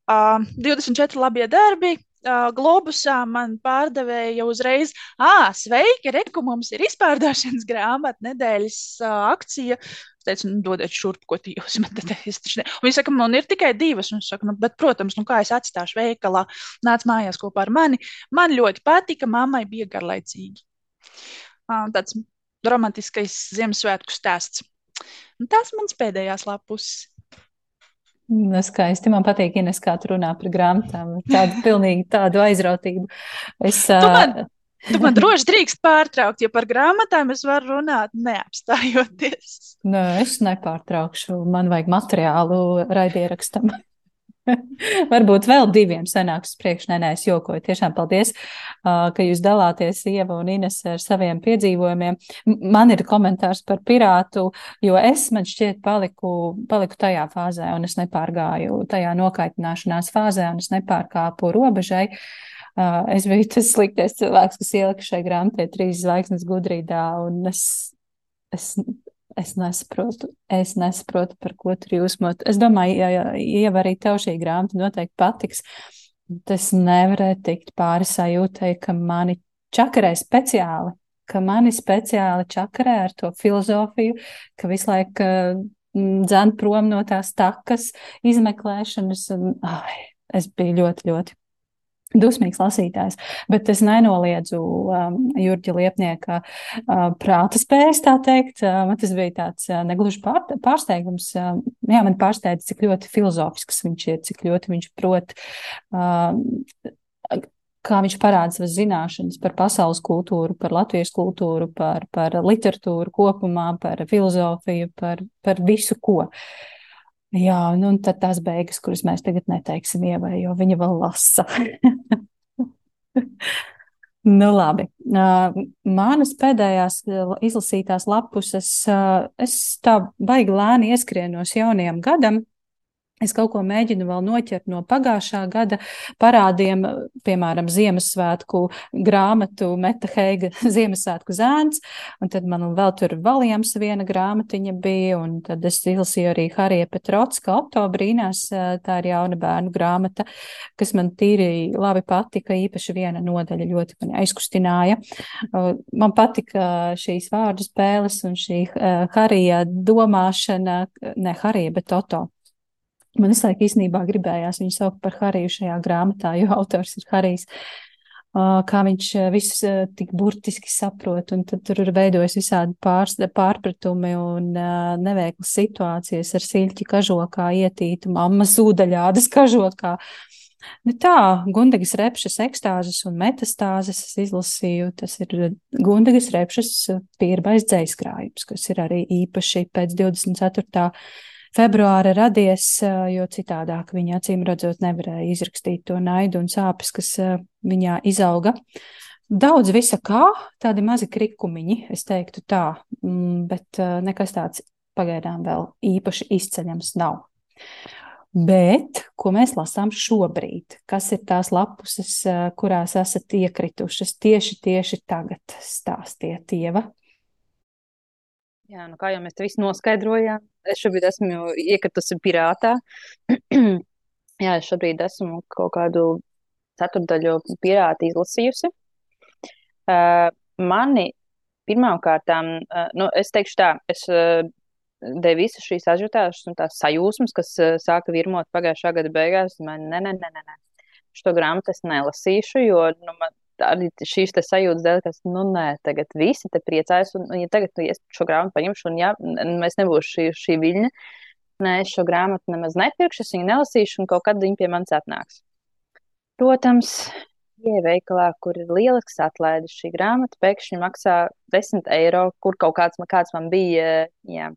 Uh, 24 labie darbi, uh, globusā man pārdevēja uzreiz, ah, sveiki, reku, mums ir izpārdošanas grāmata nedēļas uh, akcija. Es teicu, nu, dodiet šurp, ko jūs metat. Viņi saka, man ir tikai divas. Es saku, nu, bet, protams, nu, kā es atstāšu veikalā, nāc mājās kopā ar mani. Man ļoti patika, mammai bija garlaicīgi. Uh, tāds romantiskais Ziemassvētku stāsts. Un tās mans pēdējās lapus. Nu, skaisti. Man patīk, Ines, kā tu runā par grāmatām. Tādu pilnīgi tādu aizrautību. Es, tu man, tu man droši drīkst pārtraukt, jo par grāmatām es varu runāt neapstājoties. Nē, nu, es nepārtraukšu. Man vajag materiālu raidierakstam. [LAUGHS] Varbūt vēl diviem senāks priekš, nē, nē, es jokoju. Tiešām paldies, ka jūs dalāties, Ieva un Ines, ar saviem piedzīvojumiem. Man ir komentārs par pirātu, jo es, man šķiet, paliku, paliku tajā fāzē, un es nepārgāju tajā nokaitināšanās fāzē, un es nepārkāpu robežai. Es biju tas sliktais cilvēks, kas ielika šai grāmatai trīs zvaigznes gudrīdā, un es, es Es nesaprotu, es nesaprotu, par ko tur jūsmot. Es domāju, ja, ja arī tev šī grāmata noteikti patiks, tas nevarēja tikt pāri sajūtai, ka mani čakarē speciāli, ka mani speciāli čakarē ar to filozofiju, ka visu laiku mm, dzēn prom no tās takas izmeklēšanas. Un, ai, es biju ļoti, ļoti dusmīgs lasītājs, bet es nenoliedzu um, Jurģa Liepnieka uh, prāta spējas, tā teikt. Uh, man tas bija tāds uh, negluži pār, pārsteigums. Uh, jā, man pārsteidz, cik ļoti filozofisks viņš ir, cik ļoti viņš prot. Uh, Kā viņš parāda savas zināšanas par pasaules kultūru, par latviešu kultūru, par, par literatūru kopumā, par filozofiju, par, par visu ko. Uh, Jā, nu, un tad tās beigas, kuras mēs tagad neteiksim ievai, jo viņa vēl lasa. [LAUGHS] nu, labi. Manas pēdējās izlasītās lapuses, es tā baigi lēni ieskrienos jaunajam gadam. Es kaut ko mēģinu vēl noķert no pagājušā gada parādiem, piemēram, Ziemassvētku grāmatu Meta Heiga [LAUGHS] Ziemassvētku zēns, un tad man vēl tur Valjams viena grāmatiņa bija, un tad es izlasīju arī Harija Petrotska oktobrīnās, tā ir jauna bērnu grāmata, kas man tīri labi patika, īpaši viena nodaļa ļoti mani aizkustināja. Man patika šīs vārdu spēles un šī Harija domāšana, ne Harija, bet Toto Man visu laiku īstenībā gribējās viņu saukt par Hariju šajā grāmatā, jo autors ir Harijs. kā viņš visu tik burtiski saprot, un tad tur ir veidojas visādi pārs, pārpratumi un neveiklas situācijas ar siļķi kažokā ietītu, mammas ūdaļādas kažokā. Nu tā, Gundegas repšas ekstāzes un metastāzes es izlasīju. Tas ir Gundegas repšas pirmais dzējskrājums, kas ir arī īpaši pēc 24 februāra radies, jo citādāk viņa acīm redzot nevarēja izrakstīt to naidu un sāpes, kas viņā izauga. Daudz visa kā, tādi mazi krikumiņi, es teiktu tā, mm, bet nekas tāds pagaidām vēl īpaši izceļams nav. Bet, ko mēs lasām šobrīd? Kas ir tās lapuses, kurās esat iekritušas tieši, tieši tagad? Stāstiet, Ieva. Jā, nu kā jau mēs te visi noskaidrojām, es šobrīd esmu iekritusi pirātā. [CLEARS THROAT] Jā, es šobrīd esmu kaut kādu ceturdaļu pirāti izlasījusi. Uh, mani pirmkārt, uh, nu, es teikšu tā, es uh, devu visas šīs ažiotāžas un tās sajūsmas, kas uh, sāka virmot pagājušā gada beigās. Man, nē, nē, nē, nē, nē. Šo grāmatu es nelasīšu, jo nu, man, arī šīs sajūtas dēļ, kas, nu, nē, tagad visi te priecājas, un, ja tagad nu, es šo grāmatu paņemšu, un ja mēs nebūšu šī, šī viļņa, nē, es šo grāmatu nemaz nepirkšu, es viņu nelasīšu, un kaut kad viņa pie manis atnāks. Protams, ieveikalā, kur ir lielisks atlaides. Šī grāmata pēkšņi maksā 10 eiro, kur kaut kāds, kāds man bija. Jā.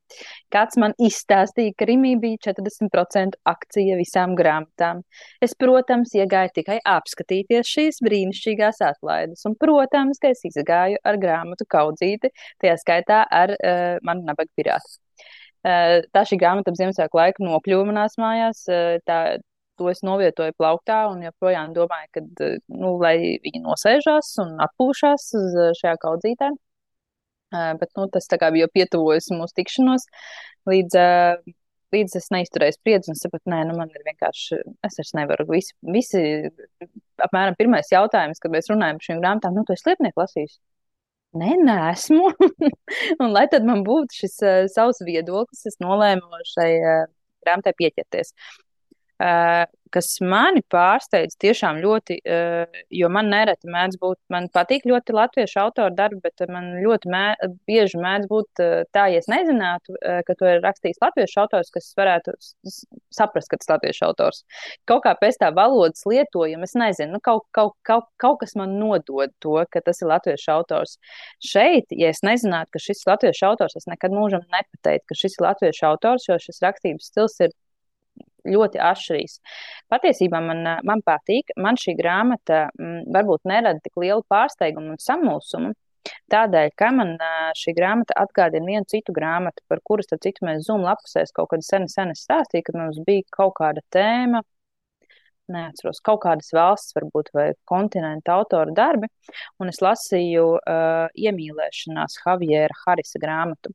Kāds man izstāstīja, ka Rimī bija 40% akcija visām grāmatām. Es, protams, iegāju tikai apskatīties šīs brīnišķīgās atlaides. Un, protams, ka es izgāju ar grāmatu kaudzīti, tajā skaitā ar uh, manu nabaga pirātu. Uh, tā šī grāmata ap Ziemassvētku laiku nokļuva manās mājās. Uh, tā, to es novietoju plauktā un joprojām domāju, ka, eh, nu, lai viņi nosēžās un atpūšās eh, šajā kaudzītē. Uh, bet nu, tas bija jau pietuvojas mūsu tikšanos, līdz, līdz es neizturēju spriedzi un sapratu, nē, nu, man ir vienkārši, es vairs nevaru. Visi, visi apmēram pirmais jautājums, kad mēs runājam par šīm grāmatām, nu, tu esi lietnieku lasījis. Nē, nē, esmu. [LAUGHS] un lai tad man būtu šis uh, savs viedoklis, es nolēmu šai uh, grāmatai pieķerties. Uh, kas mani pārsteidz tiešām ļoti, uh, jo man nereti mēdz būt, man patīk ļoti latviešu autoru darbi, bet man ļoti mē, bieži mēdz būt uh, tā, ja es nezinātu, ka to ir rakstījis latviešu autors, kas varētu saprast, ka tas ir latviešu autors. Kaut kā pēc tā valodas lietojuma, es nezinu, nu, kaut, kaut, kaut, kaut kas man nodod to, ka tas ir latviešu autors. Šeit, ja es nezinātu, ka šis ir latviešu autors, es nekad mūžam nepateiktu, ka šis ir latviešu autors, jo šis rakstības stils ir ļoti atšķirīgs. Patiesībā man, man patīk, man šī grāmata m, mm, varbūt nerada tik lielu pārsteigumu un samulsumu. Tādēļ, ka man šī grāmata atgādina vienu citu grāmatu, par kuru, starp citu, mēs Zoom lapusēs kaut kad sen, sen stāstīju, kad mums bija kaut kāda tēma, neatceros, kaut kādas valsts, varbūt, vai kontinenta autora darbi, un es lasīju uh, iemīlēšanās Javiera Harisa grāmatu.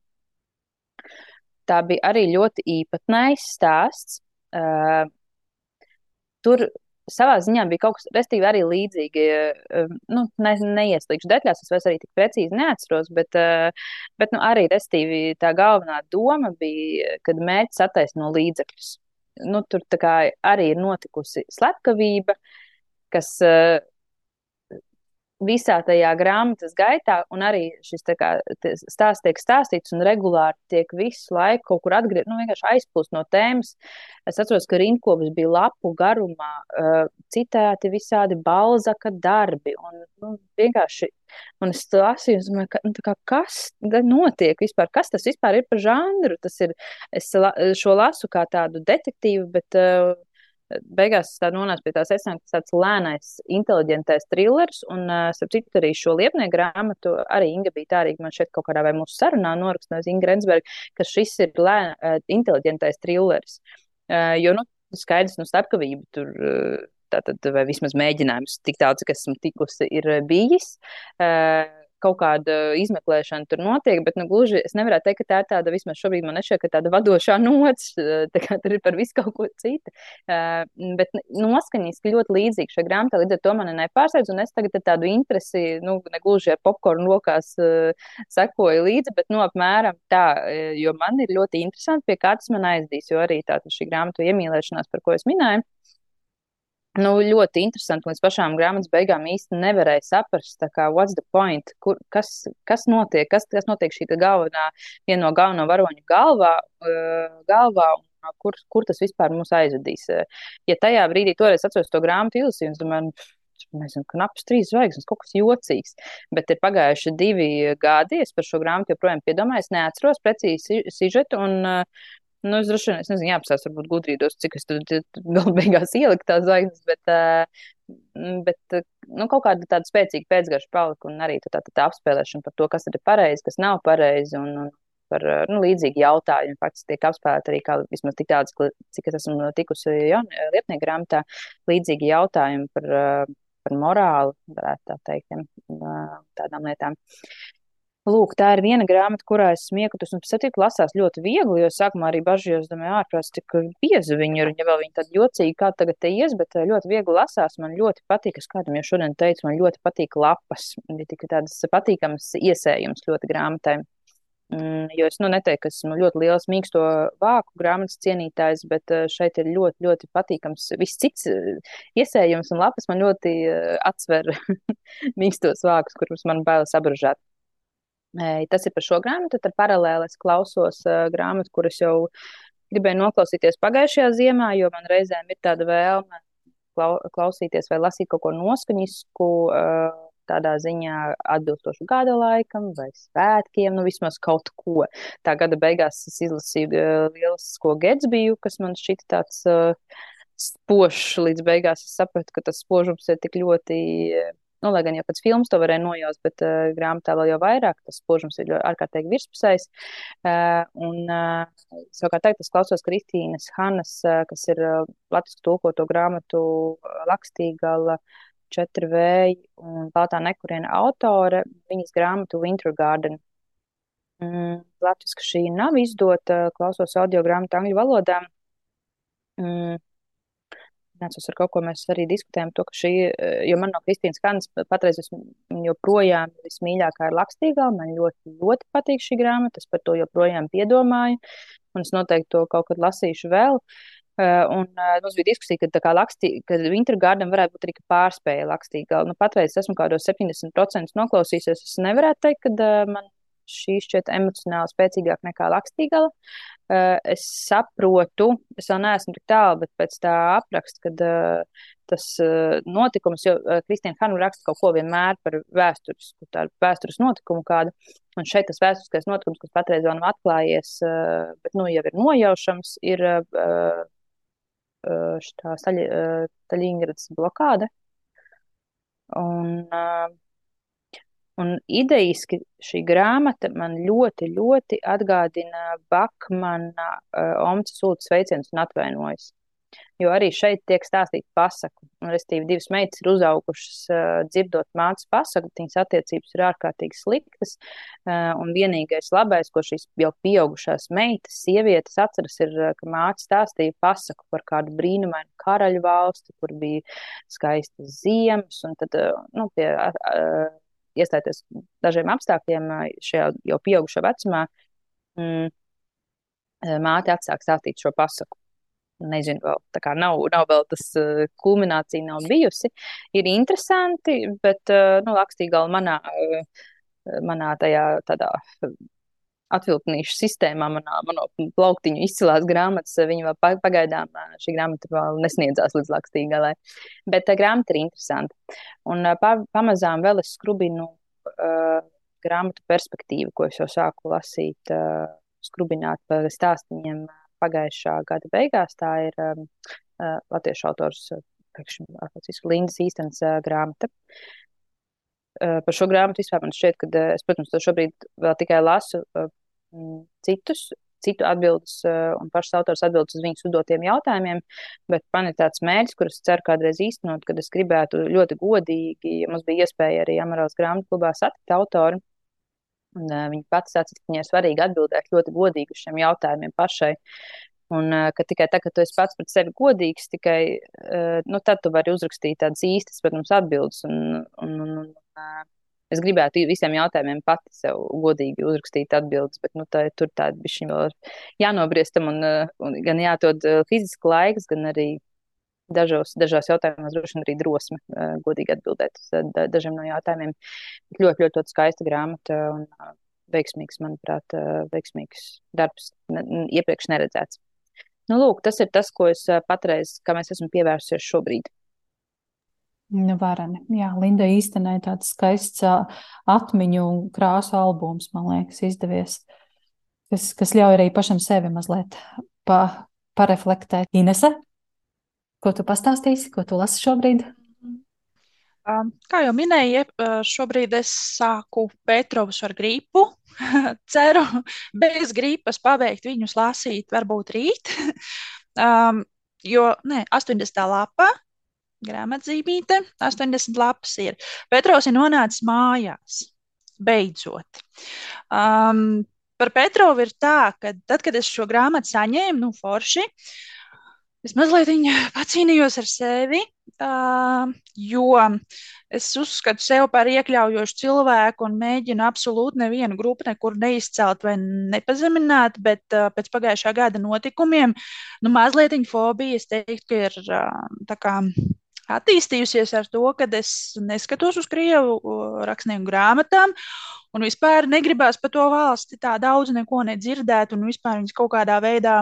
Tā bija arī ļoti īpatnējs stāsts, Uh, tur savā ziņā bija kaut kas, restīvi, arī līdzīgi. Uh, nu, ne, neieslīgšu detaļās, es vairs arī tik precīzi neatceros, bet, uh, bet nu, arī restīvi tā galvenā doma bija, kad mērķis attaisno līdzekļus. Nu, tur arī ir notikusi slepkavība, kas uh, visā tajā grāmatas gaitā, un arī šis kā, stāsts tiek stāstīts, un regulāri tiek visu laiku kaut kur atgriezt, nu, vienkārši aizplūst no tēmas. Es atceros, ka rindkopas bija lapu garumā, uh, citēti visādi balzaka darbi, un nu, vienkārši, un domāju, ka, nu, kā, kas notiek vispār, kas tas vispār ir par žanru, tas ir, es la, šo lasu kā tādu detektīvu, bet uh, beigās tā nonāca pie tās esences, ka tāds lēnais, inteliģentais trilers, un, starp citu, arī šo liepnieku grāmatu arī Inga bija tā arī, man šeit kaut kādā vai mūsu sarunā norakstījusi Inga Rensberga, ka šis ir lēn, inteliģentais trilers. Jo, nu, skaidrs, nu, starpkavība tur. Tātad, vai vismaz mēģinājums, tik daudz, kas esmu tikusi, ir bijis. Uh, kaut kāda izmeklēšana tur notiek, bet nu, gluži es nevaru teikt, ka tā ir tāda, vismaz šobrīd man nešķiet, ka tāda vadošā [LAUGHS] nots, tā kā tur ir par visu kaut ko citu. Uh, bet noskaņiski ļoti līdzīgi šai grāmatai, līdz ar to mani nepārsteidz, un es tagad tādu interesi, nu, negluži ar popkornu rokās uh, sekoju līdzi, bet, nu, apmēram tā, jo man ir ļoti interesanti, pie kā tas man aizdīs, jo arī tā šī grāmatu iemīlēšanās, par ko es minēju. Nu, ļoti interesanti. Līdz pašām grāmatas beigām īsti nevarēja saprast, kā, what's the point, kur, kas, kas notiek, kas, kas notiek šī galvenā, viena no galveno varoņu galvā, uh, galvā un kur, kur tas vispār mūs aizvedīs. Ja tajā brīdī toreiz atceros to grāmatu ilusiju, es domāju, nezinu, knaps trīs zvaigznes, kaut kas jocīgs. Bet ir pagājuši divi gadi, es par šo grāmatu joprojām piedomāju, es neatceros precīzi sižetu. Un, Nu, es droši vien, es nezinu, jāapsās, varbūt gudrīdos, cik es tur [LAUGHS] galu beigās ieliku tās zvaigznes, bet, bet nu, kaut kāda tāda spēcīga pēcgarša palika un arī tā, tā, tā apspēlēšana par to, kas ir pareizi, kas nav pareizi un, un par nu, līdzīgu jautājumu. Faktiski tiek apspēlēti arī, kā, vismaz tik daudz, cik es esmu tikusi Lietnieku grāmatā, līdzīgi jautājumi par, par morāli, varētu tā teikt, tādām lietām. Lūk, tā ir viena grāmata, kurā es smieklus, un pēc tam lasās ļoti viegli, jo sākumā arī bažījos, domāju, ārprāts, cik bieza viņa ir, ja vēl viņa tāda jocīga, kā tagad te ies, bet ļoti viegli lasās. Man ļoti patīk, es kādam jau šodien teicu, man ļoti patīk lapas, ir tik tādas patīkamas iesējums ļoti grāmatai. Mm, jo es nu, neteiktu, ka esmu ļoti liels mīksto vāku grāmatas cienītājs, bet šeit ir ļoti, ļoti patīkams. Viss cits iesējums un lapas man ļoti atsver [LAUGHS] mīkstos vākus, kurus man bailes apbražāt. Tas ir par šo grāmatu. Tad paralēli es klausos grāmatu, kuras jau gribēju noklausīties pagājušajā ziemā, jo man reizēm ir tāda vēlme klau, klausīties vai lasīt kaut ko noskaņisku, tādā ziņā atbilstošu gada laikam vai svētkiem, nu vismaz kaut ko. Tā gada beigās es izlasīju lielisko Getsbiju, kas man šķita tāds spožs līdz beigās. Es sapratu, ka tas spožums ir tik ļoti Nu, lai gan jau pēc filmas to varēja nojaust, bet uh, grāmatā vēl jau vairāk tas spožums ir ārkārtīgi virspusējs. Uh, un, uh, savukārt, tagad es klausos Kristīnas Hannas, uh, kas ir uh, latviešu tulkoto grāmatu Lakstīgala, Četri vēji un Baltā nekuriena autore, viņas grāmatu Winter Garden. Mm, Latvijas šī nav izdota, klausos audio grāmatu angļu valodā. Mm, Nācos ar kaut ko mēs arī diskutējam, to, ka šī, eh, jo man no Kristīnas Kanas patreiz joprojām vismīļākā ir Lakstīgā, man ļoti, ļoti patīk šī grāmata, es par to joprojām piedomāju, un es noteikti to kaut kad lasīšu vēl. Uh, un uh, mums bija diskusija, ka, kā lakstī, ka Winter Garden varētu būt arī pārspēja lakstīgā. Nu, patreiz esmu kādos 70% noklausījusies. Es nevarētu teikt, ka uh, man šī šķiet emocionāli spēcīgāk nekā lakstīgala. Uh, es saprotu, es vēl neesmu tik tālu, bet pēc tā apraksta, kad uh, tas uh, notikums, jo Kristīna Hanu raksta kaut ko vienmēr par vēsturisku, tādu vēstures notikumu kādu, un šeit tas vēsturiskais notikums, kas patreiz vēl nav atklājies, bet nu jau ir nojaušams, ir šitā Staļingrads blokāde. Un, uh, Un idejiski šī grāmata man ļoti, ļoti atgādina Bakmana uh, Omca sūta sveicienus un atvainojas. Jo arī šeit tiek stāstīta pasaku. Un, restīvi, divas meitas ir uzaugušas uh, dzirdot mācības pasaku, viņas attiecības ir ārkārtīgi sliktas. Uh, un vienīgais labais, ko šīs jau pieaugušās meitas, sievietes atceras, ir, ka māte stāstīja pasaku par kādu brīnumainu karaļu valsti, kur bija skaistas ziemas. Un tad, uh, nu, pie, uh, iestāties dažiem apstākļiem šajā jau pieaugušā vecumā, mm, māte atsāk stāstīt šo pasaku. Nezinu, vēl tā kā nav, nav vēl tas uh, kulminācija nav bijusi. Ir interesanti, bet, uh, nu, lakstīgala manā, uh, manā tajā tādā atvilknīšu sistēmā, manā, manā plauktiņu izcilās grāmatas, viņa vēl pagaidām šī grāmata vēl nesniedzās līdz lakstīgalai. Bet tā grāmata ir interesanta. Un pa, pamazām vēl es skrubinu uh, grāmatu perspektīvu, ko es jau sāku lasīt, uh, skrubināt par stāstiem pagājušā gada beigās. Tā ir um, uh, latviešu autors Lindas Īstenas uh, grāmata. Uh, par šo grāmatu vispār man šķiet, ka es, protams, to šobrīd vēl tikai lasu uh, citus, citu atbildes uh, un pašas autors atbildes uz viņas uzdotiem jautājumiem, bet man ir tāds mērķis, kurus ceru kādreiz īstenot, kad es gribētu ļoti godīgi, ja mums bija iespēja arī Amarās grāmatu klubā satikt autoru, un uh, viņa pats sacīja, ka viņai svarīgi atbildēt ļoti godīgi uz šiem jautājumiem pašai. Un uh, ka tikai tā, ka tu esi pats pret sevi godīgs, tikai nu, tad tu vari uzrakstīt tādas īstas, protams, atbildes. Un, un, un, un, Es gribētu visiem jautājumiem pati sev godīgi uzrakstīt atbildes, bet nu, tā, tur tāda bišķiņa vēl ir jānobriestam un, uh, un gan jātod uh, fiziski laiks, gan arī dažos, dažos jautājumos droši vien arī drosme godīgi atbildēt uz dažiem no jautājumiem. Ļoti, ļoti, ļoti skaista grāmata un veiksmīgs, manuprāt, veiksmīgs darbs, iepriekš neredzēts. Nu, lūk, tas ir tas, ko es patreiz, kā mēs esam pievērsušies šobrīd. Nu, varani. Jā, Linda īstenai tāds skaists atmiņu un krāsu albums, man liekas, izdevies, kas, kas ļauj arī pašam sevi mazliet pa, pareflektēt. Inese, ko tu pastāstīsi, ko tu lasi šobrīd? Kā jau minēju, šobrīd es sāku Petrovus ar gripu. [LAUGHS] Ceru, bez gripas pabeigt viņus lasīt, varbūt rīt. [LAUGHS] um, jo, nē, 80. lapa, grāmatzīmīte, 80 lapas ir. Petrovs ir nonācis mājās, beidzot. Um, par Petrovu ir tā, ka tad, kad es šo grāmatu saņēmu, nu, forši, es mazliet pacīnījos ar sevi Uh, jo es uzskatu sevi par iekļaujošu cilvēku un mēģinu absolūti nevienu grupu nekur neizcelt vai nepazemināt, bet uh, pēc pagājušā gada notikumiem, nu, mazliet fobija, es teiktu, ka ir uh, tā kā attīstījusies ar to, ka es neskatos uz krievu rakstnieku grāmatām. Un vispār negribās par to valsti tā daudz neko nedzirdēt, un vispār viņas kaut kādā veidā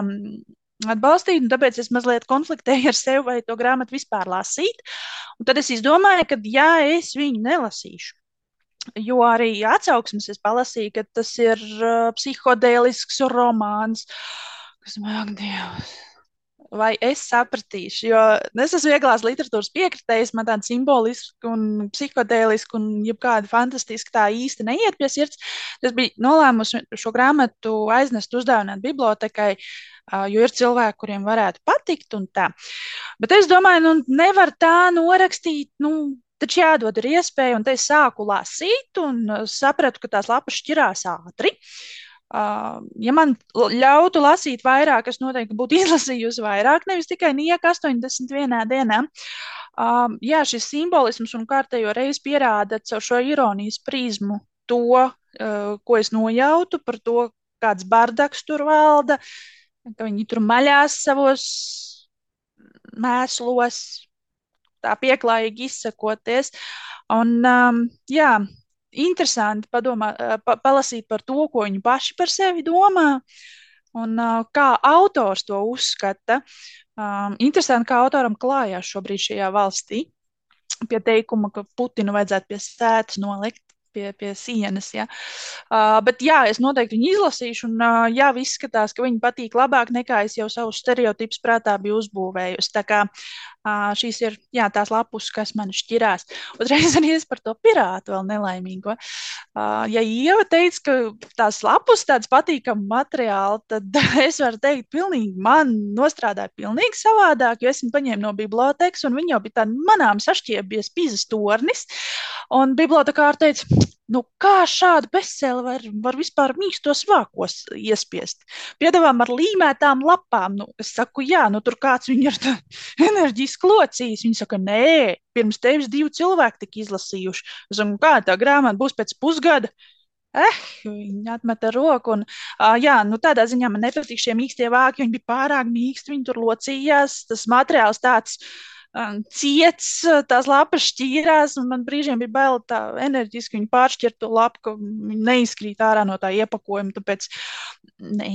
atbalstīt, un tāpēc es mazliet konfliktēju ar sevi, vai to grāmatu vispār lasīt. Un tad es izdomāju, ka jā, es viņu nelasīšu. Jo arī atsauksmes es palasīju, ka tas ir uh, psihodēlisks romāns, kas man, Dievs, vai es sapratīšu. Jo es esmu vieglās literatūras piekritējis, man tāda simboliska un psihodēliska un jebkāda fantastiska tā īsti neiet pie sirds. Es biju nolēmusi šo grāmatu aiznest uzdāvināt bibliotekai, jo ir cilvēki, kuriem varētu patikt un tā. Bet es domāju, nu nevar tā norakstīt, nu, Taču jādod ir iespēja, un te es sāku lasīt, un sapratu, ka tās lapas šķirās ātri. Uh, ja man ļautu lasīt vairāk, es noteikti būtu [LAUGHS] izlasījusi vairāk, nevis tikai nieka 81 dienā. Um, jā, šis simbolisms un kārtējo reizi pierāda caur šo ironijas prizmu to, uh, ko es nojautu par to, kāds bardaks tur valda, ka viņi tur maļās savos mēslos, tā pieklājīgi izsakoties. Un, um, jā, interesanti padomā, pa, palasīt par to, ko viņi paši par sevi domā un kā autors to uzskata. Um, interesanti, kā autoram klājās šobrīd šajā valstī pie teikuma, ka Putinu vajadzētu pie sēdes nolikt pie, pie sienas. Ja. Uh, bet jā, es noteikti viņu izlasīšu, un uh, jā, izskatās, ka viņi patīk labāk nekā es jau savus stereotipus prātā biju uzbūvējusi. Tā kā uh, šīs ir jā, tās lapus, kas man šķirās. Uzreiz [LAUGHS] arī es par to pirātu vēl nelaimīgo. Uh, ja Ieva teica, ka tās lapus tāds patīkam materiāli, tad [LAUGHS] es varu teikt, pilnīgi man nostrādāja pilnīgi savādāk, jo es viņu paņēmu no bibliotekas, un viņi jau bija tādi manām sašķiebies pizas tornis, un bibliotekāra teica, Nu, kā šādu bestselleru var, var vispār mīkstos vākos iespiest? Piedāvām ar līmētām lapām. Nu, es saku, jā, nu tur kāds viņu ir [LAUGHS] enerģiski locījis. Viņi saka, nē, pirms tevis divi cilvēki tika izlasījuši. Es saku, kā tā grāmata būs pēc pusgada? Eh, viņa atmeta roku. Un, uh, jā, nu, tādā ziņā man nepatīk šie mīkstie vāki. Viņi bija pārāk mīksti, viņi tur locījās. Tas materiāls tāds ciets, tās lapas šķīrās, un man brīžiem bija bail tā enerģiski viņu pāršķirt to lapu, ka viņi neizkrīt ārā no tā iepakojuma, tāpēc ne,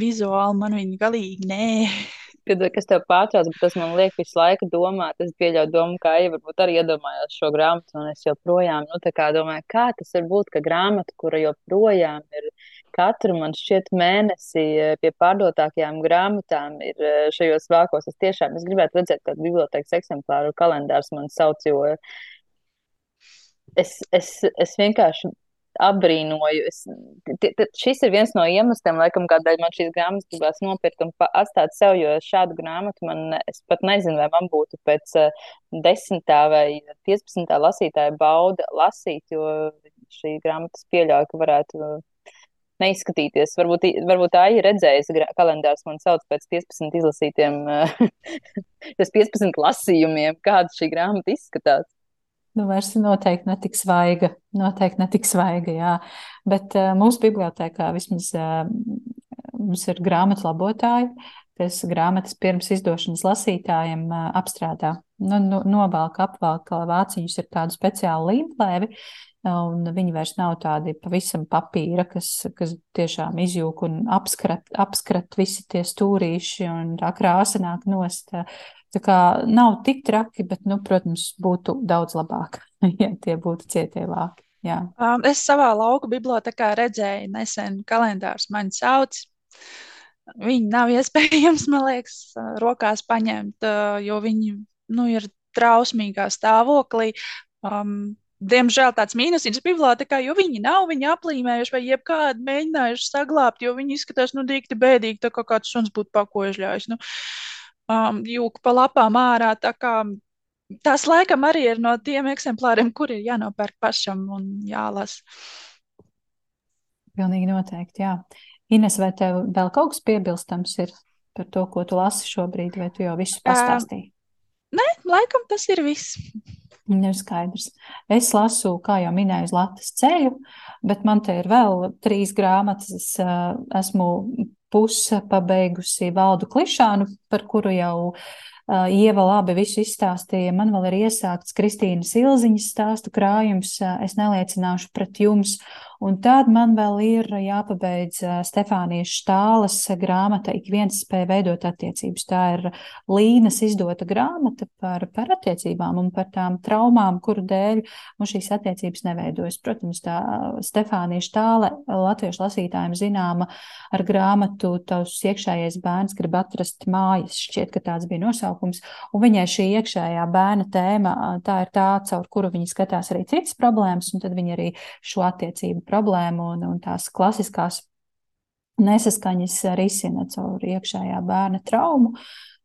vizuāli man viņi galīgi nē. Piedod, kas tev pārtrauc, bet tas man liek visu laiku domāt. Es pieļauju domu, ka Aija varbūt arī iedomājās šo grāmatu, un es joprojām, nu, tā kā domāju, kā tas var būt, ka grāmata, kura joprojām ir katru man šķiet mēnesi eh, pie pārdotākajām grāmatām ir eh, šajos vākos. Es tiešām es gribētu redzēt kādu bibliotekas eksemplāru kalendārs man sauc, jo es, es, es vienkārši apbrīnoju. Es, t, t, šis ir viens no iemesliem, laikam, kādēļ man šīs grāmatas gribās nopirkt un atstāt sev, jo šādu grāmatu man, es pat nezinu, vai man būtu pēc uh, desmitā vai piecpadsmitā lasītāja bauda lasīt, jo šī grāmatas pieļauj, ka varētu neizskatīties. Varbūt, varbūt tā ir redzējusi kalendārs, man sauc pēc 15 izlasītiem, [LAUGHS] 15 lasījumiem, kāda šī grāmata izskatās. Nu, vairs noteikti netik svaiga. Noteikti netik svaiga, jā. Bet uh, mūsu bibliotēkā vismaz uh, mums ir grāmatu labotāji, tas grāmatas pirms izdošanas lasītājiem apstrādā. Nu, nu, novelk, apvelk vāciņus ar tādu speciālu līmplēvi, un viņi vairs nav tādi pavisam papīra, kas, kas tiešām izjūg un apskrat, apskrat visi tie stūrīši un tā krāsa nāk nost. Tā kā nav tik traki, bet, nu, protams, būtu daudz labāk, [LAUGHS] ja tie būtu cietie vāki. Jā. Um, es savā lauku bibliotekā redzēju nesen kalendārus mani sauc. Viņi nav [LAUGHS] iespējams, man liekas, rokās paņemt, jo viņi nu, ir trausmīgā stāvoklī. Um, Diemžēl tāds mīnusīns bibliotekā, jo viņi nav viņu aplīmējuši vai jebkādi mēģinājuši saglabāt, jo viņi izskatās nu dikti bēdīgi, tā kā kāds suns būtu pakožļājis. Nu, um, jūka pa lapām ārā, kā tas laikam arī ir no tiem eksemplāriem, kur ir jānopērk pašam un jālasa. Pilnīgi noteikti, jā. Ines, vai tev vēl kaut kas piebilstams ir par to, ko tu lasi šobrīd, vai tu jau visu pastāstīji? Uh, nē, laikam tas ir viss. Ir skaidrs. Es lasu, kā jau minēju, uz Latvijas ceļu, bet man te ir vēl trīs grāmatas. Es uh, esmu puse pabeigusi valdu klišānu, par kuru jau uh, Ieva labi visu izstāstīja. Man vēl ir iesākts Kristīnas Ilziņas stāstu krājums. Uh, es neliecināšu pret jums, Un tad man vēl ir jāpabeidz Stefānijas Štāles grāmata Ik viens spēja veidot attiecības. Tā ir Līnas izdota grāmata par, par attiecībām un par tām traumām, kuru dēļ mums šīs attiecības neveidojas. Protams, tā Stefānija Štāle latviešu lasītājiem zināma ar grāmatu Tavs iekšējais bērns grib atrast mājas. Šķiet, ka tāds bija nosaukums. Un viņai šī iekšējā bērna tēma, tā ir tā, caur kuru viņa skatās arī citas problēmas, un tad viņa arī šo attiecību problēmu un, un tās klasiskās nesaskaņas risina caur iekšējā bērna traumu.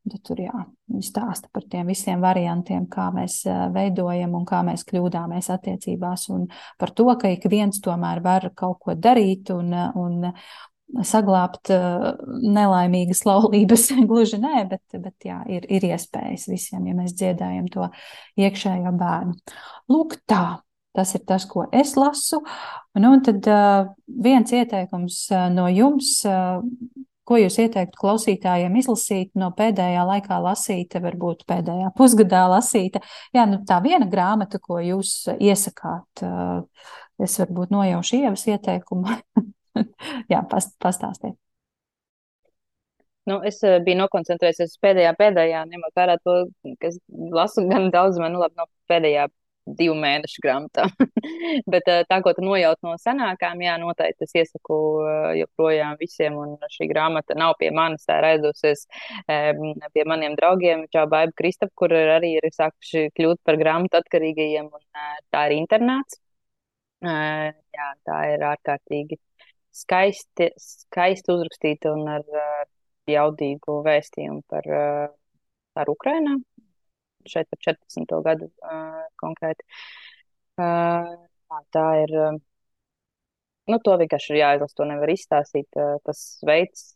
Tad tur jā, viņi stāsta par tiem visiem variantiem, kā mēs veidojam un kā mēs kļūdāmies attiecībās, un par to, ka ik viens tomēr var kaut ko darīt un, un saglābt nelaimīgas laulības. [LAUGHS] Gluži nē, bet, bet jā, ir, ir iespējas visiem, ja mēs dziedājam to iekšējo bērnu. Lūk, tā. Tas ir tas, ko es lasu. Nu, un tad uh, viens ieteikums uh, no jums, uh, ko jūs ieteiktu klausītājiem izlasīt no pēdējā laikā lasīta, varbūt pēdējā [LAUGHS] pusgadā lasīta. Jā, nu, tā viena grāmata, ko jūs iesakāt, es varbūt nojaušu ievas ieteikumu. [LAUGHS] Jā, past, pastāstiet. Nu, es biju nokoncentrējies uz pēdējā, pēdējā, ņemot vērā to, kas lasu gan daudz, man nu, labi, no pēdējā divu mēnešu grāmatām. [LAUGHS] Bet eh, tā, ko tu nojaut no senākām, jā, noteikti es iesaku eh, joprojām visiem. Un šī grāmata nav pie manis, tā ir aizdusies pie maniem draugiem, Čau Baiba Kristap, kur arī ir sākuši kļūt par grāmatu atkarīgajiem. Un eh, tā ir internāts. Jā, tā ir ārkārtīgi skaisti, skaisti uzrakstīta un ar jaudīgu vēstījumu par, par Ukrainā, šeit par 14. gadu uh, konkrēti. Uh, tā ir. Uh, nu, to vienkārši ir jāizlasa, to nevar izstāstīt. Tas veids,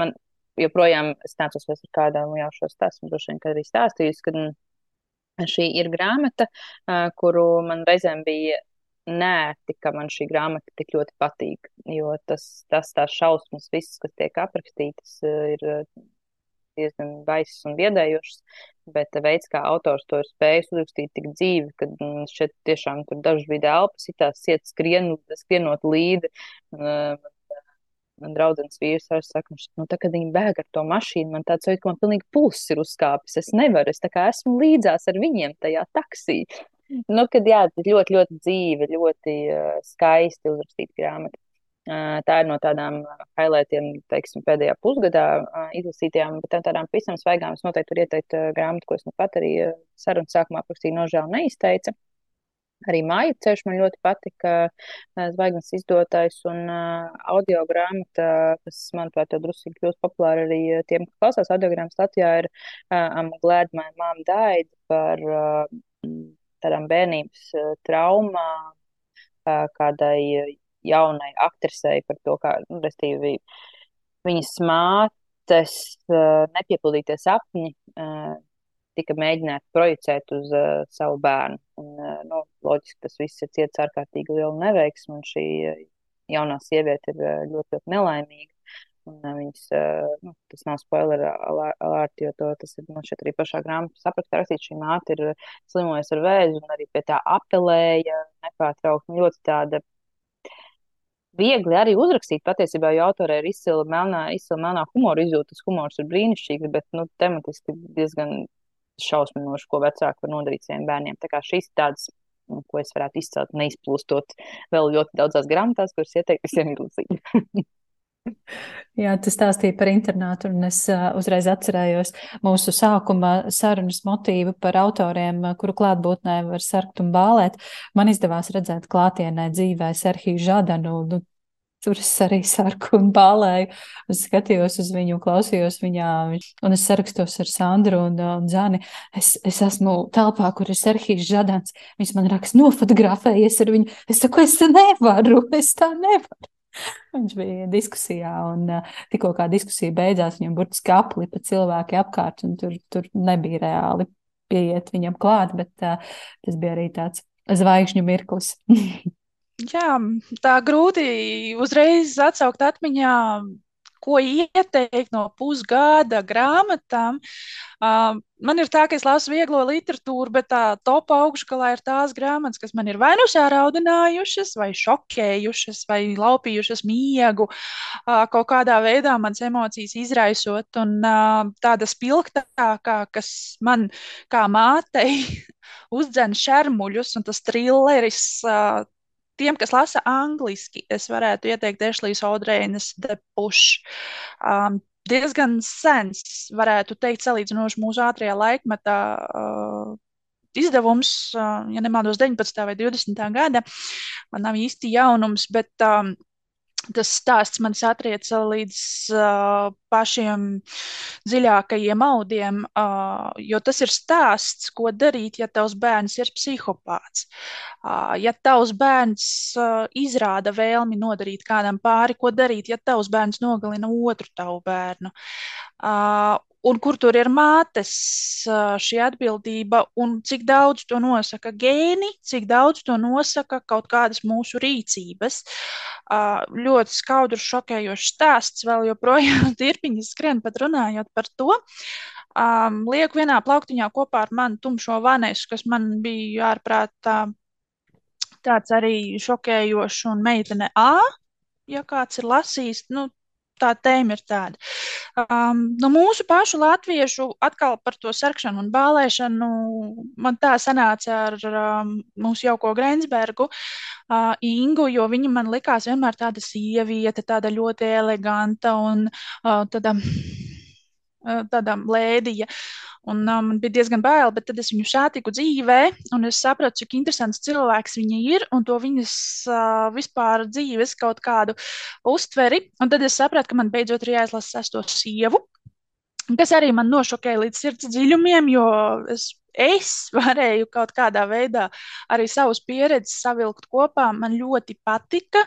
man joprojām, es vai ar kādām jau šo stāstu, droši vien, kad arī stāstījusi, ka šī ir grāmata, kuru man reizēm bija nērti, ka man šī grāmata tik ļoti patīk, jo tas, tas tās šausmas, visas, kas tiek aprakstītas, ir diezgan baisas un biedējošas, bet veids, kā autors to ir spējis uzrakstīt tik dzīvi, ka mm, šeit tiešām tur dažas bija elpas, itās iet skrien, skrienot līdi. Man, man draudzens vīrs arī saka, nu, tā, kad viņi bēg ar to mašīnu, man tāds jūtas, ka man pilnīgi pulss ir uzkāpis. Es nevaru, es tā kā esmu līdzās ar viņiem tajā taksī. Nu, kad jā, ļoti, ļoti dzīve, ļoti uh, skaisti uzrakstīta grāmata. Tā ir no tādām highlightiem, teiksim, pēdējā pusgadā izlasītajām, bet tādām pavisam svaigām es noteikti tur ieteiktu grāmatu, ko es nu pat arī sarunas sākumā aprakstīju, nožēl neizteica. Arī māja ceļš man ļoti patika, zvaigznes izdotais un audio grāmata, kas, manuprāt, jau drusīgi kļūst populāra arī tiem, kas klausās audio grāmatas Latvijā, ir I'm glad my mom died par tādām bērnības traumām, kādai jaunai aktrisei par to, kā, nu, restīvi, viņas mātes uh, nepiepildītie sapņi uh, tika mēģināti projicēt uz uh, savu bērnu. Un, uh, nu, loģiski tas viss ir ciets ārkārtīgi lielu neveiksmu, un šī jaunā sieviete ir ļoti, ļoti nelaimīga. Un viņas, nu, tas nav spoiler alert, jo to, tas ir man šeit arī pašā grāmatā sapratā rakstīts. Šī māte ir slimojusi ar vēzi un arī pie tā apelēja nepārtraukti. Nu, ļoti tāda viegli arī uzrakstīt. Patiesībā jau autorē ir izcila melnā, izcila melnā humora izjūta. Tas humors ir brīnišķīgs, bet nu, tematiski diezgan šausminoši, ko vecāki var nodarīt saviem bērniem. Tā kā šīs tādas, nu, ko es varētu izcelt, neizplūstot vēl ļoti daudzās grāmatās, kuras ieteikt visiem izlasīt. [LAUGHS] [LAUGHS] Jā, tas stāstīja par internātu, un es uzreiz atcerējos mūsu sākuma sarunas motīvu par autoriem, kuru klātbūtnē var sarkt un bālēt. Man izdevās redzēt klātienē dzīvē Serhiju Žadanu. Nu, Tur es arī sarku un bālēju. Es skatījos uz viņu, klausījos viņā, un es sarakstos ar Sandru un, un Zani. Es, es esmu telpā, kur ir Serhijas Žadans. Viņš man raksta, nofotografējies ar viņu. Es saku, es nevaru, es tā nevaru. Viņš bija diskusijā, un tikko kā diskusija beidzās, viņam burtiski aplipa cilvēki apkārt, un tur, tur nebija reāli pieiet viņam klāt, bet uh, tas bija arī tāds zvaigžņu mirklis. [LAUGHS] Jā, tā grūti uzreiz atsaukt atmiņā ko ieteikt no pusgada grāmatām. Uh, man ir tā, ka es lasu vieglo literatūru, bet tā top augšgalā ir tās grāmatas, kas man ir vai nu sāraudinājušas, vai šokējušas, vai laupījušas miegu, uh, kaut kādā veidā manas emocijas izraisot. Un uh, tāda spilgtākā, kas man kā mātei [LAUGHS] uzdzen šermuļus, un tas trilleris uh, tiem, kas lasa angliski, es varētu ieteikt Ešlīs Audrēnas The Push. Um, diezgan sens, varētu teikt, salīdzinoši mūsu ātrajā laikmetā. Uh, Izdevums, uh, ja nemaldos, 19. vai 20. gada, man nav īsti jaunums, bet um, tas stāsts man satrieca līdz uh, pašiem dziļākajiem audiem, uh, jo tas ir stāsts, ko darīt, ja tavs bērns ir psihopāts. Uh, ja tavs bērns uh, izrāda vēlmi nodarīt kādam pāri, ko darīt, ja tavs bērns nogalina otru tavu bērnu. Uh, un kur tur ir mātes šī atbildība, un cik daudz to nosaka gēni, cik daudz to nosaka kaut kādas mūsu rīcības. Ļoti skaudrs, šokējošs stāsts, vēl joprojām [LAUGHS] tirpiņas skrien pat runājot par to. Um, lieku vienā plauktiņā kopā ar manu tumšo vanesu, kas man bija ārprāt tā, tāds arī šokējošs un meitene A, ja kāds ir lasījis, nu, tā tēma ir tāda. Um, no mūsu pašu latviešu atkal par to sarkšanu un bālēšanu man tā sanāca ar um, mūsu jauko Grensbergu, uh, Ingu, jo viņa man likās vienmēr tāda sieviete, tāda ļoti eleganta un uh, tāda, tāda lēdija. Un um, man bija diezgan bail, bet tad es viņu satiku dzīvē, un es sapratu, cik interesants cilvēks viņa ir, un to viņas uh, vispār dzīves kaut kādu uztveri. Un tad es sapratu, ka man beidzot ir jāizlasa sesto sievu, kas arī man nošokēja līdz sirds dziļumiem, jo es, es varēju kaut kādā veidā arī savus pieredzes savilkt kopā. Man ļoti patika,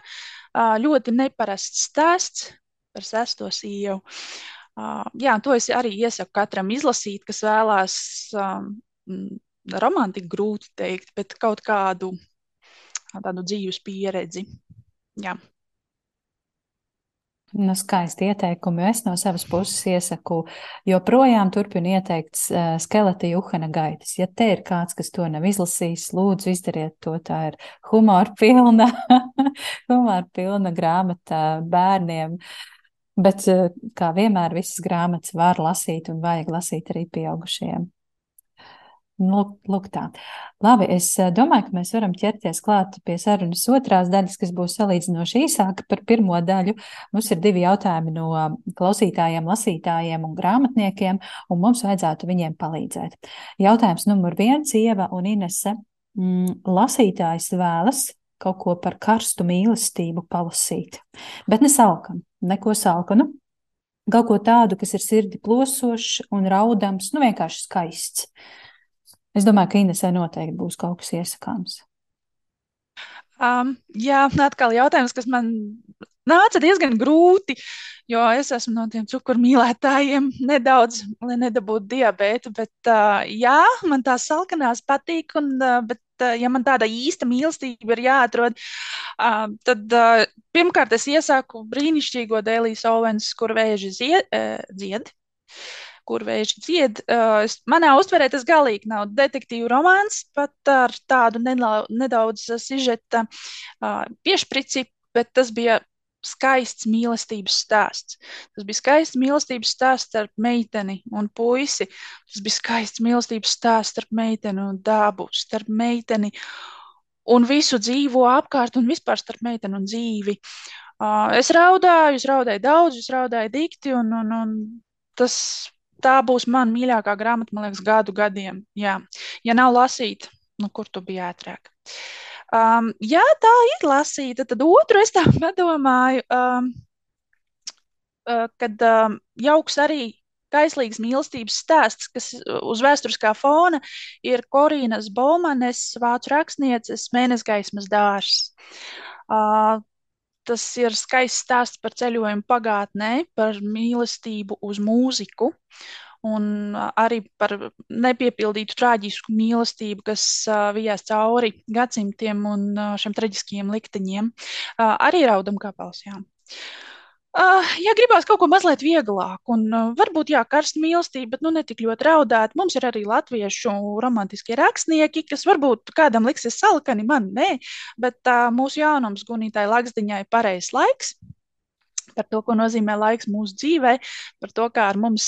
ļoti neparasts stāsts par sesto sievu. Jā, to es arī iesaku katram izlasīt, kas vēlās romantiku grūti teikt, bet kaut kādu tādu dzīves pieredzi. Jā. Nu, skaisti ieteikumi. Es no savas puses iesaku, joprojām turpinu ieteikt uh, skeleta Juhana gaitas. Ja te ir kāds, kas to nav izlasījis, lūdzu izdariet to. Tā ir humora pilna, [LAUGHS] humora pilna grāmata bērniem. Uh, Bet, eh, kā vienmēr, visas grāmatas var lasīt un vajag lasīt arī pieaugušiem. Nu, lūk, tā. Labi, es eh, domāju, ka mēs varam ķerties klāt pie sarunas otrās daļas, kas būs salīdzinoši īsāka par pirmo daļu. Mums ir divi jautājumi no klausītājiem, lasītājiem un grāmatniekiem, un mums vajadzētu viņiem palīdzēt. Jautājums numur viens, Ieva un Inese. Mm, lasītājs vēlas kaut ko par karstu mīlestību palasīt. Bet ne salkam, neko salkanu. Kaut ko tādu, kas ir sirdi plosošs un raudams, nu vienkārši skaists. Es domāju, ka Inesē noteikti būs kaut kas iesakāms. Um, jā, atkal jautājums, kas man nāca diezgan grūti, jo es esmu no tiem cukurmīlētājiem [LAUGHS] nedaudz, lai nedabūtu diabētu, bet uh, jā, man tās salkanās patīk, un, uh, bet ja man tāda īsta mīlestība ir jāatrod, Uh, tad uh, pirmkārt es iesāku brīnišķīgo Dēlijas Ovens, kur vēži zied, uh, dzied. Kur vēži dzied. Uh, manā uztverē tas galīgi nav detektīvu romāns, pat ar tādu nedaudz sižeta uh, piešprici, bet tas bija skaists mīlestības stāsts. Tas bija skaists mīlestības stāsts starp meiteni un puisi. Tas bija skaists mīlestības stāsts starp meiteni un dabu, starp meiteni un visu dzīvo apkārt un vispār starp meiteni un dzīvi. Uh, es raudāju, es raudāju daudz, es raudāju dikti, un, un, un tas, tā būs mana mīļākā grāmata, man liekas, gadu gadiem. Jā. Ja nav lasīta, nu, kur tu biji ātrāk? Um, ja tā ir lasīta, tad otru es tā [LAUGHS] padomāju, um, uh, kad um, jauks arī kaislīgas mīlestības stāsts, kas uz vēsturiskā fona ir Korīnas Bolmanes, vācu rakstnieces Mēnesgaismas dārs. Uh, tas ir skaists stāsts par ceļojumu pagātnē, par mīlestību uz mūziku un arī par nepiepildītu traģisku mīlestību, kas vijās cauri gadsimtiem un šiem traģiskajiem likteņiem. Arī raudam kāpels, jā. Uh, ja gribās kaut ko mazliet vieglāku, un uh, varbūt jā, karsta mīlestība, bet nu, ne tik ļoti raudāt, mums ir arī latviešu romantiskie rakstnieki, kas varbūt kādam liksies salkani, man nē, bet uh, mūsu jaunums Gunītai Laksdiņai pareizs laiks par to, ko nozīmē laiks mūsu dzīvē, par to, kā, mums,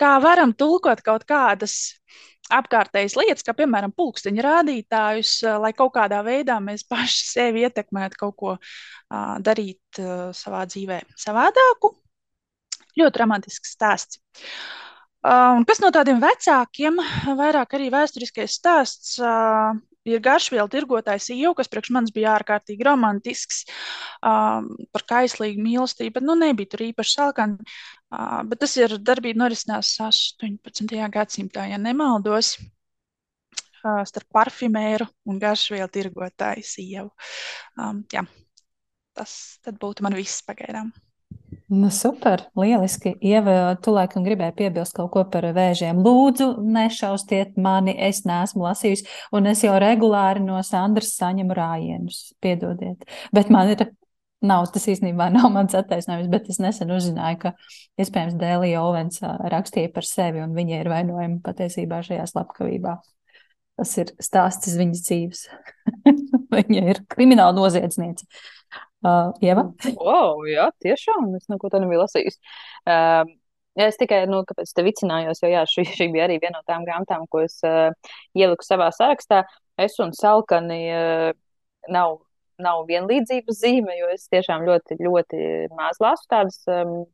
kā varam tulkot kaut kādas apkārtējas lietas, kā piemēram pulksteņa rādītājus, lai kaut kādā veidā mēs paši [LAUGHS] sevi ietekmētu kaut ko darīt savā dzīvē savādāku. Ļoti romantisks stāsts. Un kas no tādiem vecākiem, vairāk arī vēsturiskais stāsts, ir garšvielu tirgotājs Ievu, kas priekš manis bija ārkārtīgi romantisks um, par kaislīgu mīlestību, bet nu, nebija tur īpaši salkani. Uh, bet tas ir darbība norisinās 18. gadsimtā, ja nemaldos, uh, starp parfimēru un garšvielu tirgotāju Ievu. Um, jā, tas būtu man viss pagaidām. Nu, super, lieliski. Ieva, tu laikam gribēji piebilst kaut ko par vēžiem. Lūdzu, nešaustiet mani, es neesmu lasījusi, un es jau regulāri no Sandras saņemu rājienus. Piedodiet. Bet man ir, nav tas īstenībā nav mans attaisnojums, bet es nesen uzzināju, ka iespējams Dēlija Ovens rakstīja par sevi, un viņa ir vainojama patiesībā šajā slepkavībā. Tas ir stāsts viņas dzīves. [LAUGHS] viņa ir krimināla noziedzniece. Uh, Ieva? Wow, jā, tiešām. Es neko tādu nebiju lasījusi. Uh, Ja es tikai, nu, kāpēc te vicinājos, jo jā, šī, šī bija arī viena no tām grāmatām, ko es uh, ieliku savā sarakstā. Es un Salkani uh, nav, nav vienlīdzības zīme, jo es tiešām ļoti, ļoti maz lasu tādas um,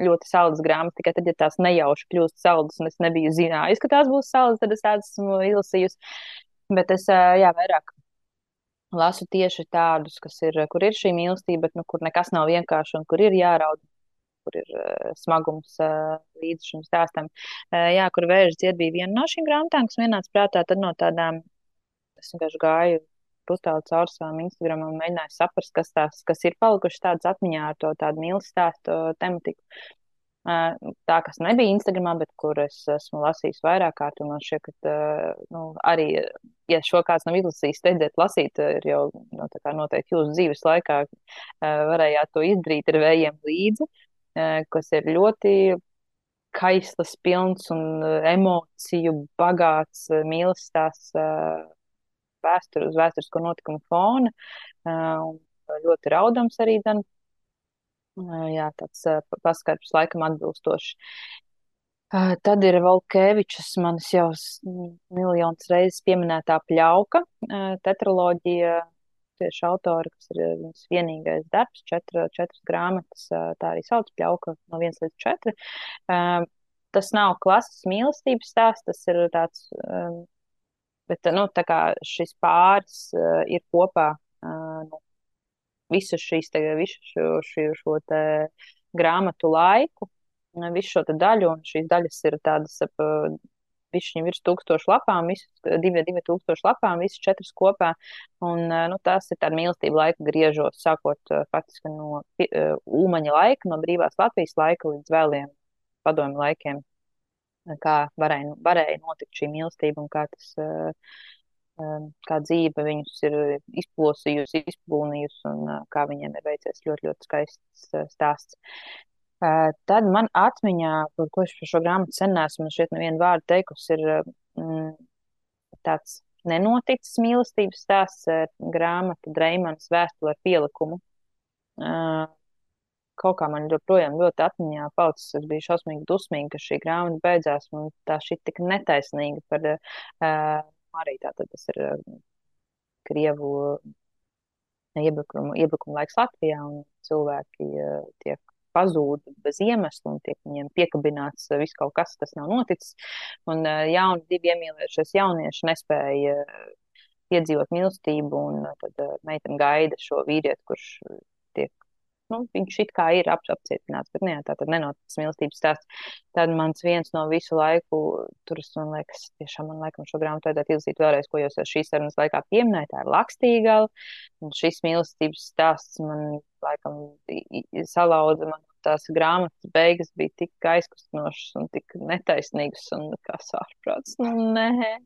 ļoti saldas grāmatas. Tikai tad, ja tās nejauši kļūst saldas, un es nebiju zinājis, ka tās būs saldas, tad es tādas esmu izlasījusi. Bet es, uh, jā, vairāk lasu tieši tādus, kas ir, kur ir šī mīlestība, bet nu, kur nekas nav vienkārši un kur ir jāraud, kur ir uh, smagums uh, līdz šim stāstam. Uh, jā, kur vēža dzied bija viena no šīm grāmatām, kas vienāds prātā, tad no tādām, es vienkārši gāju pustālu cauri savam Instagram un mēģināju saprast, kas tās, kas ir palikušas tādas atmiņā ar to tādu mīlestības stāstu tematiku tā, kas nebija Instagramā, bet kur es esmu lasījis vairāk kārt. Man šķiet, ka nu, arī, ja šo kāds nav izlasījis, steidziet lasīt, ir jau nu, noteikti jūsu dzīves laikā varējāt to izdarīt ar vējiem līdzi, kas ir ļoti kaislas, pilns un emociju bagāts mīlestības vēstures, vēsturisko notikumu fona. Ļoti raudams arī. Dan Jā, tāds paskatījums laikam atbilstošs. Tad ir Volkevičs, manis jau miljonus reizes pieminētā pļauka, tetraloģija, tieši autori, kas ir viņas vienīgais darbs, četri, četras grāmatas, tā arī sauc pļauka no 1 līdz 4. Tas nav klasisks mīlestības stāsts, tas ir tāds, bet, nu, tā kā šis pāris ir kopā, visu šīs, te, visu šo, šo, šo te grāmatu laiku, visu šo daļu, un šīs daļas ir tādas ap Viņam ir tūkstoši lapām, visas divi, divi tūkstoši lapām, visas četras kopā. Un, nu, tas ir tāds mīlestība laika griežos, sākot faktiski no Ulmaņa laika, no brīvās Latvijas laika līdz vēliem padomju laikiem. Kā varēja, varēja notikt šī mīlestība un kā tas uh, kā dzīve viņus ir izplosījusi, izplūnījusi un kā viņiem ir veicies ļoti, ļoti skaists stāsts. Tad man atmiņā, par ko es par šo grāmatu sen esmu šeit nevienu vārdu teikusi, ir mm, tāds nenoticis mīlestības stāsts grāmata Dreimanas vēstule ar pielikumu. Kaut kā man joprojām ļoti atmiņā palicis, es biju šausmīgi dusmīga, ka šī grāmata beidzās, un tā šī tik netaisnīga par uh, arī tātad tas ir Krievu iebrukumu, iebrukumu laiks Latvijā, un cilvēki uh, tiek pazūd bez iemesla un tiek viņiem piekabināts viss kaut kas, tas nav noticis. Un jauni, divi iemīlējušies jaunieši nespēja piedzīvot mīlestību, un tad meitene gaida šo vīrieti, kurš nu, viņš it kā ir ap, apcietināts, bet ne, tā tad nenoticis mīlestības stāsts. Tad mans viens no visu laiku, tur es, man liekas, tiešām man laikam šo grāmatu vajadzētu izlasīt vēlreiz, ko jūs šīs sarunas laikā pieminējāt, tā ir Lakstīgala, un šis mīlestības stāsts man laikam salauza man tās grāmatas beigas bija tik aizkustinošas un tik netaisnīgas un kā sārprāts. Nu, nē,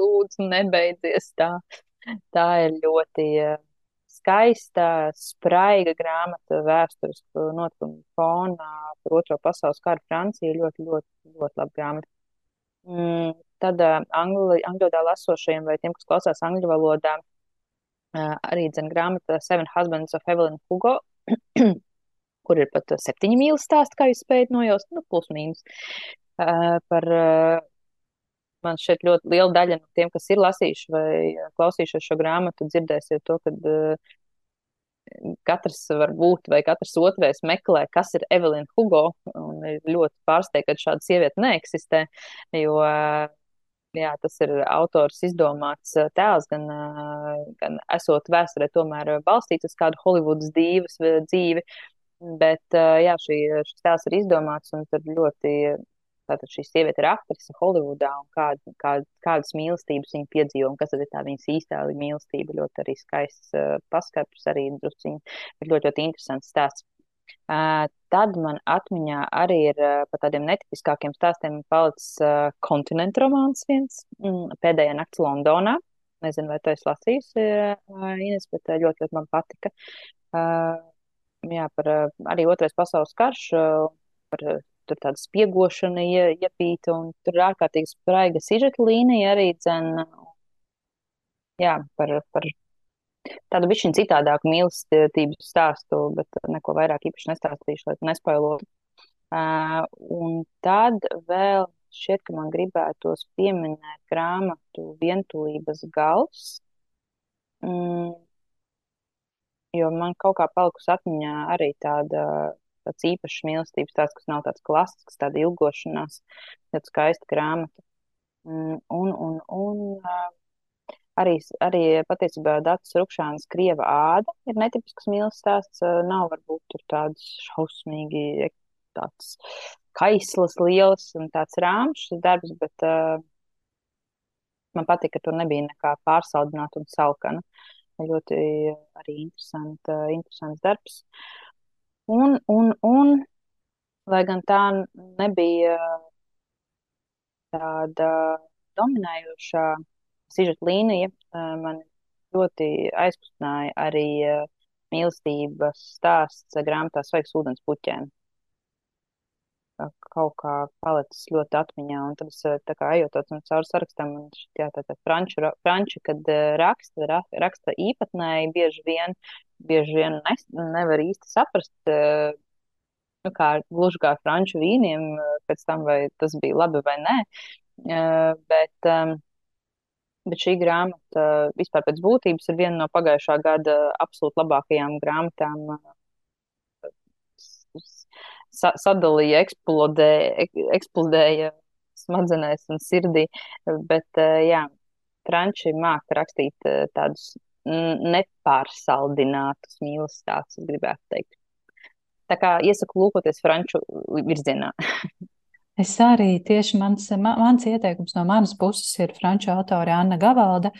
lūdzu, nebeidzies tā. Tā ir ļoti skaista, spraiga grāmata vēsturisku notikumu fonā par otro pasaules karu Francija. Ļoti, ļoti, ļoti laba grāmata. Mm, tad uh, angļu valodā lasošajiem vai tiem, kas klausās angļu valodā, uh, arī dzen grāmata Seven Husbands of Evelyn Hugo, [CLEARS THROAT] kur ir pat septiņi mīlu stāsti, kā jūs spējat nojaust, nu, plus mīnus. Uh, par uh, man šeit ļoti liela daļa no tiem, kas ir lasījuši vai klausījušies šo grāmatu, dzirdēsiet to, ka uh, katrs var būt, vai katrs otrais meklē, kas ir Evelina Hugo, un ir ļoti pārsteigta, ka šāda sieviete neeksistē, jo uh, jā, tas ir autors izdomāts tēls, gan, gan esot vēsturē tomēr balstīts uz kādu Holivudas dīvas dzīvi, bet jā, šī, šis tēls ir izdomāts un ļoti Tātad šī sieviete ir aktrise Holivudā un kād, kād, kādas mīlestības viņa piedzīvo un kas tad ir tā viņas īstā mīlestība. Ļoti arī skaists uh, paskaturs, arī drusciņi, bet ļoti, ļoti interesants stāsts. Uh, tad man atmiņā arī ir uh, par tādiem netipiskākiem stāstiem palicis uh, kontinentu romāns viens, mm, pēdējā nakts Londonā. Nezinu, vai to es lasījusi, Ines, bet uh, ļoti, ļoti man patika. Jā, par arī otrais pasaules karš, par tur tāda spiegošana iepīta, un tur ir ārkārtīgi spraiga sižeta līnija arī dzen, jā, par, par tādu bišķiņu citādāku mīlestības stāstu, bet neko vairāk īpaši nestāstīšu, lai nespoilotu. Uh, un tad vēl šķiet, ka man gribētos pieminēt grāmatu Vientulības gals, mm, jo man kaut kā palikusi atmiņā arī tāda tāds īpašs mīlestības tāds, kas nav tāds klasisks, tāda ilgošanās, tāda skaista grāmata. Mm, un, un, un arī, arī patiesībā Dācis Rukšāns Krieva āda ir netipisks mīlestības stāsts. Nav varbūt tur tāds šausmīgi tāds kaislas liels un tāds rāms šis darbs, bet uh, man patīk, ka tur nebija nekā pārsaldināta un salkana. Ļoti arī interesanta, interesants darbs. Un, un, un, lai gan tā nebija tāda dominējošā sižeta līnija, man ļoti aizkustināja arī mīlestības stāsts grāmatā Svaigs ūdens puķēm. Kaut kā palicis ļoti atmiņā, un tad es tā kā ejot un caur sarakstam, un jā, tā tā franču, franču, kad raksta, raksta īpatnēji bieži vien, bieži vien nes, nevar īsti saprast, eh, nu, kā gluži kā franču vīniem, eh, pēc tam vai tas bija labi vai nē. Eh, bet, ehm, bet šī grāmata vispār pēc būtības ir viena no pagājušā gada absolūti labākajām grāmatām. Sadalīja, eksplodēja, eksplodēja smadzenēs un sirdī, bet jā, Franči māca rakstīt tādus nepārsaldinātus mīlestības stāstus, es gribētu teikt. Tā kā iesaku lūkoties franču virzienā. [LAUGHS] es arī tieši mans, mans ieteikums no manas puses ir franču autore Anna Gavalda.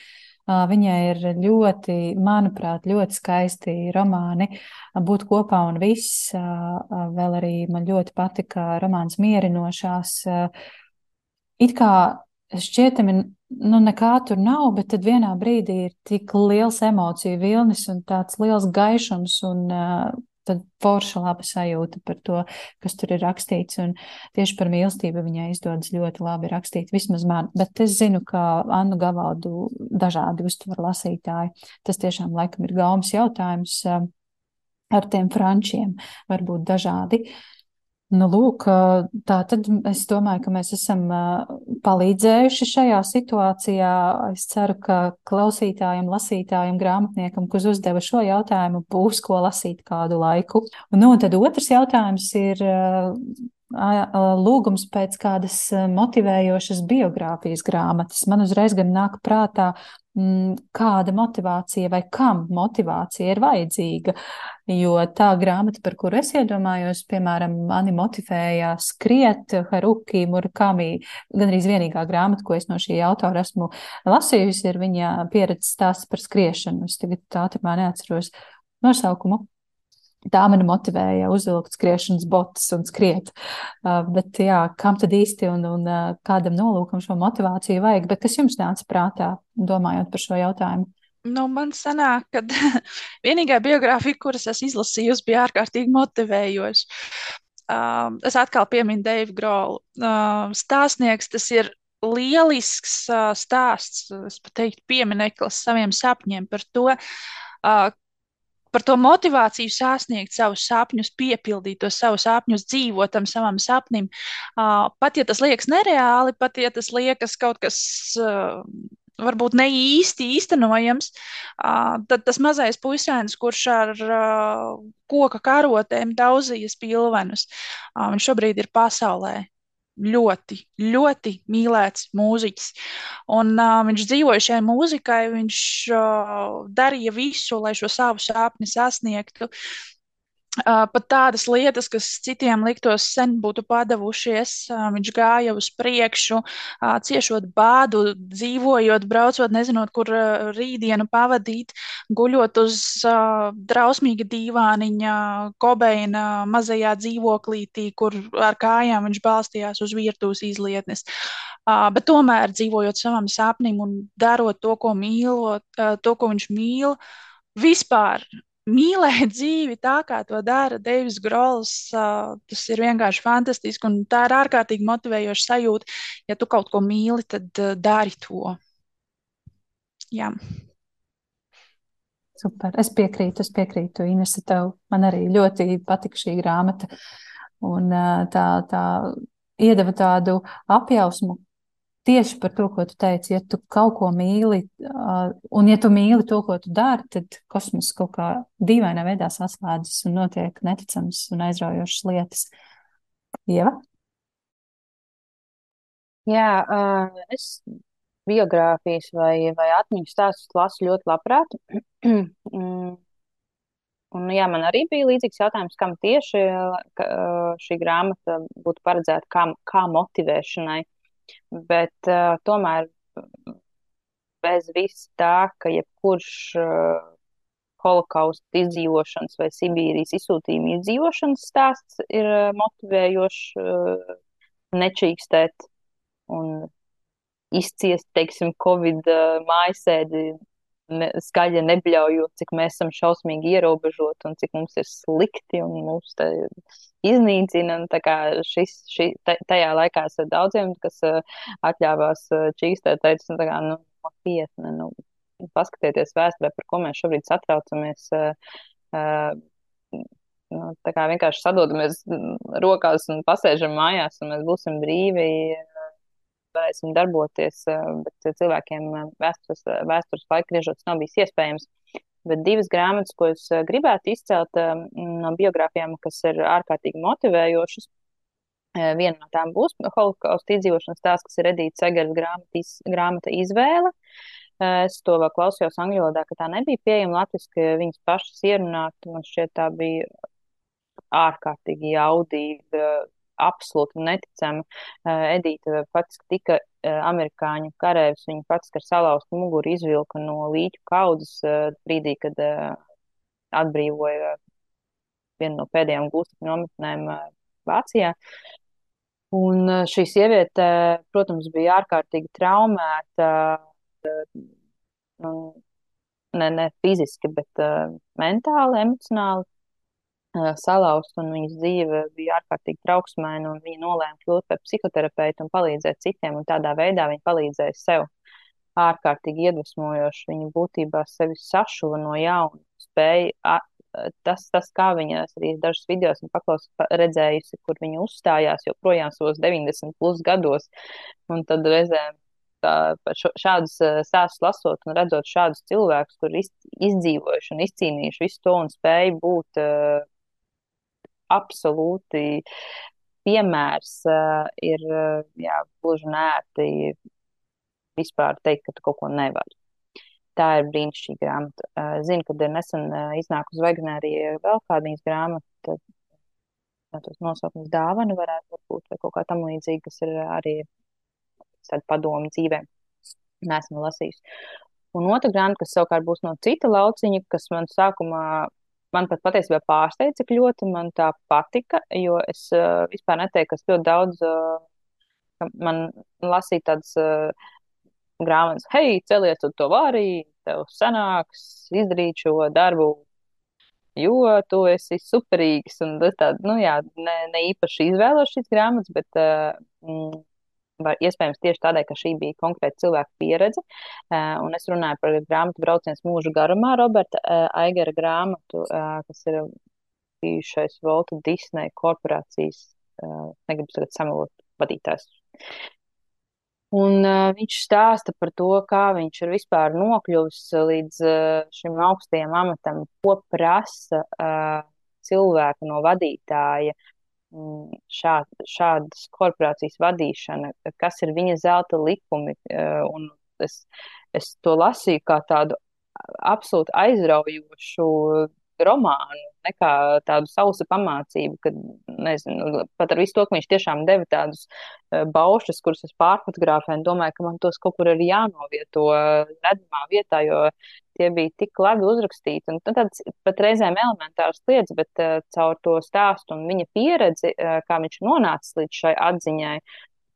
Viņai ir ļoti, manuprāt, ļoti skaisti romāni. Būt kopā un viss. Vēl arī man ļoti patika romāns Mierinošās. It kā šķietami nu, nekā tur nav, bet tad vienā brīdī ir tik liels emociju vilnis un tāds liels gaišums un uh, tad forša laba sajūta par to, kas tur ir rakstīts. Un tieši par mīlestību viņai izdodas ļoti labi rakstīt, vismaz man. Bet es zinu, ka Annu Gavaldu dažādi uztver lasītāji. Tas tiešām laikam ir gaumas jautājums ar tiem frančiem, varbūt dažādi. Uh, Nu, lūk, tā tad es domāju, ka mēs esam palīdzējuši šajā situācijā. Es ceru, ka klausītājiem, lasītājiem, grāmatniekam, kas uzdeva šo jautājumu, būs ko lasīt kādu laiku. Nu, un tad otrs jautājums ir lūgums pēc kādas motivējošas biogrāfijas grāmatas. Man uzreiz gan nāk prātā kāda motivācija vai kam motivācija ir vajadzīga. Jo tā grāmata, par kuru es iedomājos, piemēram, mani motivēja skriet Haruki Murakami. Gan arī vienīgā grāmata, ko es no šī autora esmu lasījusi, ir viņa pieredzes stāsts par skriešanu. Es tagad tā ātrumā neatceros nosaukumu tā mani motivēja uzvilkt skriešanas botas un skriet. Uh, bet, jā, kam tad īsti un, un uh, kādam nolūkam šo motivāciju vajag? Bet kas jums nāca prātā, domājot par šo jautājumu? Nu, man sanāk, ka [LAUGHS] vienīgā biogrāfija, kuras es izlasīju, bija ārkārtīgi motivējoša. Uh, es atkal pieminu Deivu Grolu. Uh, stāstnieks tas ir lielisks uh, stāsts, es pat teiktu, piemineklis saviem sapņiem par to, uh, par to motivāciju sasniegt savus sapņus, piepildīt tos savus sapņus, dzīvot tam savam sapnim. Pat ja tas liekas nereāli, pat ja tas liekas kaut kas. Varbūt ne īsti īstenojams, tad tas mazais puisēns, kurš ar koka karotēm daudzījas pilvenus, uh, viņš šobrīd ir pasaulē ļoti, ļoti mīlēts mūziķis. Un, uh, viņš dzīvoja šai mūzikai, viņš uh, darīja visu, lai šo savu sāpni sasniegtu. Pat tādas lietas, kas citiem liktos sen būtu padavušies, viņš gāja uz priekšu, ciešot bādu, dzīvojot, braucot, nezinot, kur rītdienu pavadīt, guļot uz drausmīga dīvāniņa, kobeina mazajā dzīvoklītī, kur ar kājām viņš balstījās uz virtuves izlietnes. Bet tomēr dzīvojot savam sapnim un darot to, ko mīlot, uh, to, ko viņš mīl, vispār mīlēt [LAUGHS] dzīvi tā, kā to dara Deivs Grols, tas ir vienkārši fantastiski. Un tā ir ārkārtīgi motivējoša sajūta. Ja tu kaut ko mīli, tad dari to. Jā. Super. Es piekrītu, es piekrītu. Inese, tev man arī ļoti patika šī grāmata. Un tā, tā iedeva tādu apjausmu, tieši par to, ko tu teici. Ja tu kaut ko mīli, un ja tu mīli to, ko tu dari, tad kosmos kaut kā dīvainā veidā saslēdzas un notiek neticamas un aizraujošas lietas. Ieva? Jā, uh, es biogrāfijas vai, vai atmiņu stāstus lasu ļoti labprāt. [CLEARS THROAT] Un, jā, man arī bija līdzīgs jautājums, kam tieši ka, šī grāmata būtu paredzēta kā, kā motivēšanai. Bet uh, tomēr bez viss tā, ka jebkurš uh, holokausta izdzīvošanas vai Sibīrijas izsūtījuma izdzīvošanas stāsts ir uh, motivējošs, uh, nečīkstēt un izciest, teiksim, Covid uh, mājasēdi ne, skaļi nebļaujot, cik mēs esam šausmīgi ierobežoti un cik mums ir slikti un mūs iznīcina. Un, šis, šī, tajā laikā ar daudziem, kas uh, atļāvās uh, čīkstēt, teica, nu, kā, nu, nopietni, nu, paskatieties vēsturē, par ko mēs šobrīd satraucamies. Uh, Nu, tā kā vienkārši sadodamies rokās un pasēžam mājās, un mēs būsim brīvi varēsim darboties, eh, bet cilvēkiem eh, vēstures, eh, vēstures laika griežot nav bijis iespējams. Bet divas grāmatas, ko es gribētu izcelt no biogrāfijām, kas ir ārkārtīgi motivējošas. Viena no tām būs holokausta izdzīvošanas stāsts, kas ir Edītas Segeras grāmata, iz, grāmata izvēle. Es to vēl klausījos angļu valodā, ka tā nebija pieejama latviešu, viņas pašas ierunāt. Man šķiet, tā bija ārkārtīgi jaudīga, absolūti neticami. Eh, Edīte faktiski tika eh, amerikāņu karēvis, viņa faktiski ar salauztu muguru izvilka no līķu kaudzes eh, brīdī, kad atbrīvoja vienu no pēdējām gūstekņu nometnēm Vācijā. Un šī sieviete, protams, bija ārkārtīgi traumēta. Ne, ne fiziski, bet uh, mentāli, emocionāli salauzta, un viņas dzīve bija ārkārtīgi trauksmēna, viņa nolēma kļūt par psihoterapeitu un palīdzēt citiem, un tādā veidā viņa palīdzēja sev ārkārtīgi iedvesmojoši. Viņa būtībā sevi sašuva no jauna, spēja tas, tas, kā viņa arī dažas video paklaus, redzējusi, kur viņa uzstājās joprojām savos 90 plus gados. Un tad reizēm šādus stāstus lasot un redzot šādus cilvēkus, kur iz, izdzīvojuši un izcīnījuši visu to un spēju būt absolūti piemērs, uh, ir uh, jā, gluži nērti vispār teikt, ka tu kaut ko nevari. Tā ir brīnišķīga grāmata. Uh, zinu, kad ir nesen iznākusi Vagnērija vēl kāda viņas grāmata, tad tos nosaukums dāvana varētu būt vai kaut kā tam līdzīga, kas ir arī tāda padomu dzīvē. Nesmu lasījis. Un otra grāmata, kas savukārt būs no cita lauciņa, kas man sākumā, man pat patiesībā pārsteidza, cik ļoti man tā patika, jo es uh, vispār neteiktu, ka ļoti daudz, uh, man lasīja tādas uh, grāmatas, hei, celies uz to vārī, tev sanāks izdarīt šo darbu, jo tu esi superīgs. Un tas tāds, nu jā, ne, ne īpaši izvēlos šīs grāmatas, bet uh, var, iespējams tieši tādēļ, ka šī bija konkrēta cilvēka pieredze. Uh, un es runāju par grāmatu Brauciens mūžu garumā, Roberta uh, Aigera grāmatu, uh, kas ir bijušais Volta Disney korporācijas, uh, negribu tagad samalot vadītājs. Un uh, viņš stāsta par to, kā viņš ir vispār nokļuvis līdz uh, šim augstajam amatam, ko prasa uh, cilvēku no vadītāja, um, šād, šādas korporācijas vadīšana, kas ir viņa zelta likumi. Uh, un es, es to lasīju kā tādu absolūti aizraujošu romānu, nekā tādu sausu pamācību, kad, nezinu, pat ar visu to, ka viņš tiešām deva tādus uh, baušus, kurus es pārfotografēju, un domāju, ka man tos kaut kur ir jānovieto redzamā vietā, jo tie bija tik labi uzrakstīti. Un tāds pat reizēm elementārs lietas, bet uh, caur to stāstu un viņa pieredzi, uh, kā viņš nonācis līdz šai atziņai,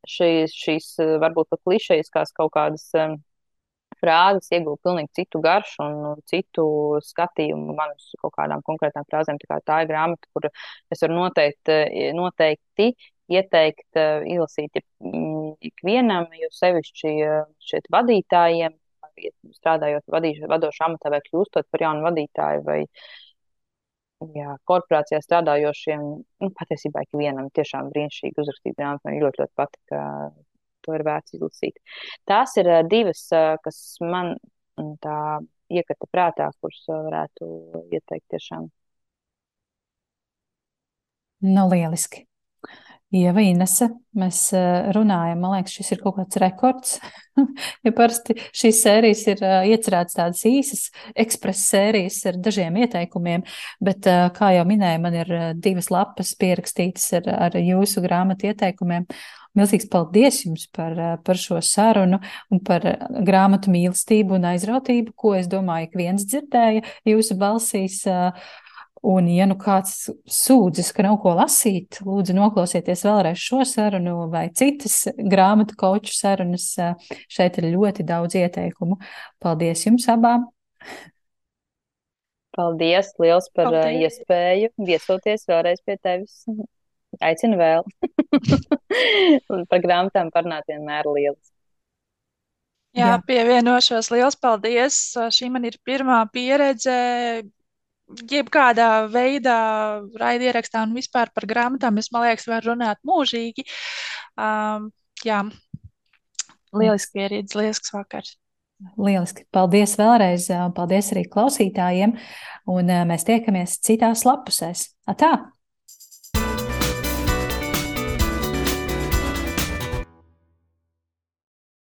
šīs, šīs varbūt pat klišejiskās kaut kādas. Um, frāzes iegūst pilnīgi citu garšu un citu skatījumu man uz kaut kādām konkrētām frāzēm. Tā, tā ir grāmata, kur es varu noteikti, noteikti ieteikt uh, izlasīt mm, ikvienam, jo sevišķi uh, šeit vadītājiem, strādājot vadīš, vadošā amatā vai kļūstot par jaunu vadītāju vai jā, korporācijā strādājošiem, nu, patiesībā ikvienam tiešām brīnišķīgi uzrakstīt grāmatu. Man ļoti, ļoti patika to ir vērts izlasīt. Tās ir divas, kas man tā iekrita prātā, kuras varētu ieteikt tiešām. Nu, lieliski. Ieva Inese, mēs runājam, man liekas, šis ir kaut kāds rekords. [LAUGHS] ja parasti šīs sērijas ir iecerētas tādas īsas, ekspresa sērijas ar dažiem ieteikumiem, bet, kā jau minēju, man ir divas lapas pierakstītas ar, ar jūsu grāmatu ieteikumiem. Milzīgs paldies jums par, eh, par šo sarunu un par eh, grāmatu mīlestību un aizrautību, ko es domāju, ka viens dzirdēja jūsu balsīs. Eh, un, ja nu kāds sūdzas, ka nav ko lasīt, lūdzu noklausieties vēlreiz šo sarunu vai citas grāmatu koču sarunas. Šeit ir ļoti daudz ieteikumu. Paldies jums abām! Paldies, liels par Paldies. iespēju viesoties vēlreiz pie tevis aicinu vēl. un [LAUGHS] par grāmatām parunāt vienmēr liels. Jā, Jā, pievienošos. Liels paldies! Šī man ir pirmā pieredze jebkādā veidā raidierakstā un vispār par grāmatām. Es, man liekas, varu runāt mūžīgi. Um, jā, lieliski pieredze, lielisks vakars. Lieliski. Paldies vēlreiz, un paldies arī klausītājiem. Un mēs tiekamies citās lapusēs. Atā!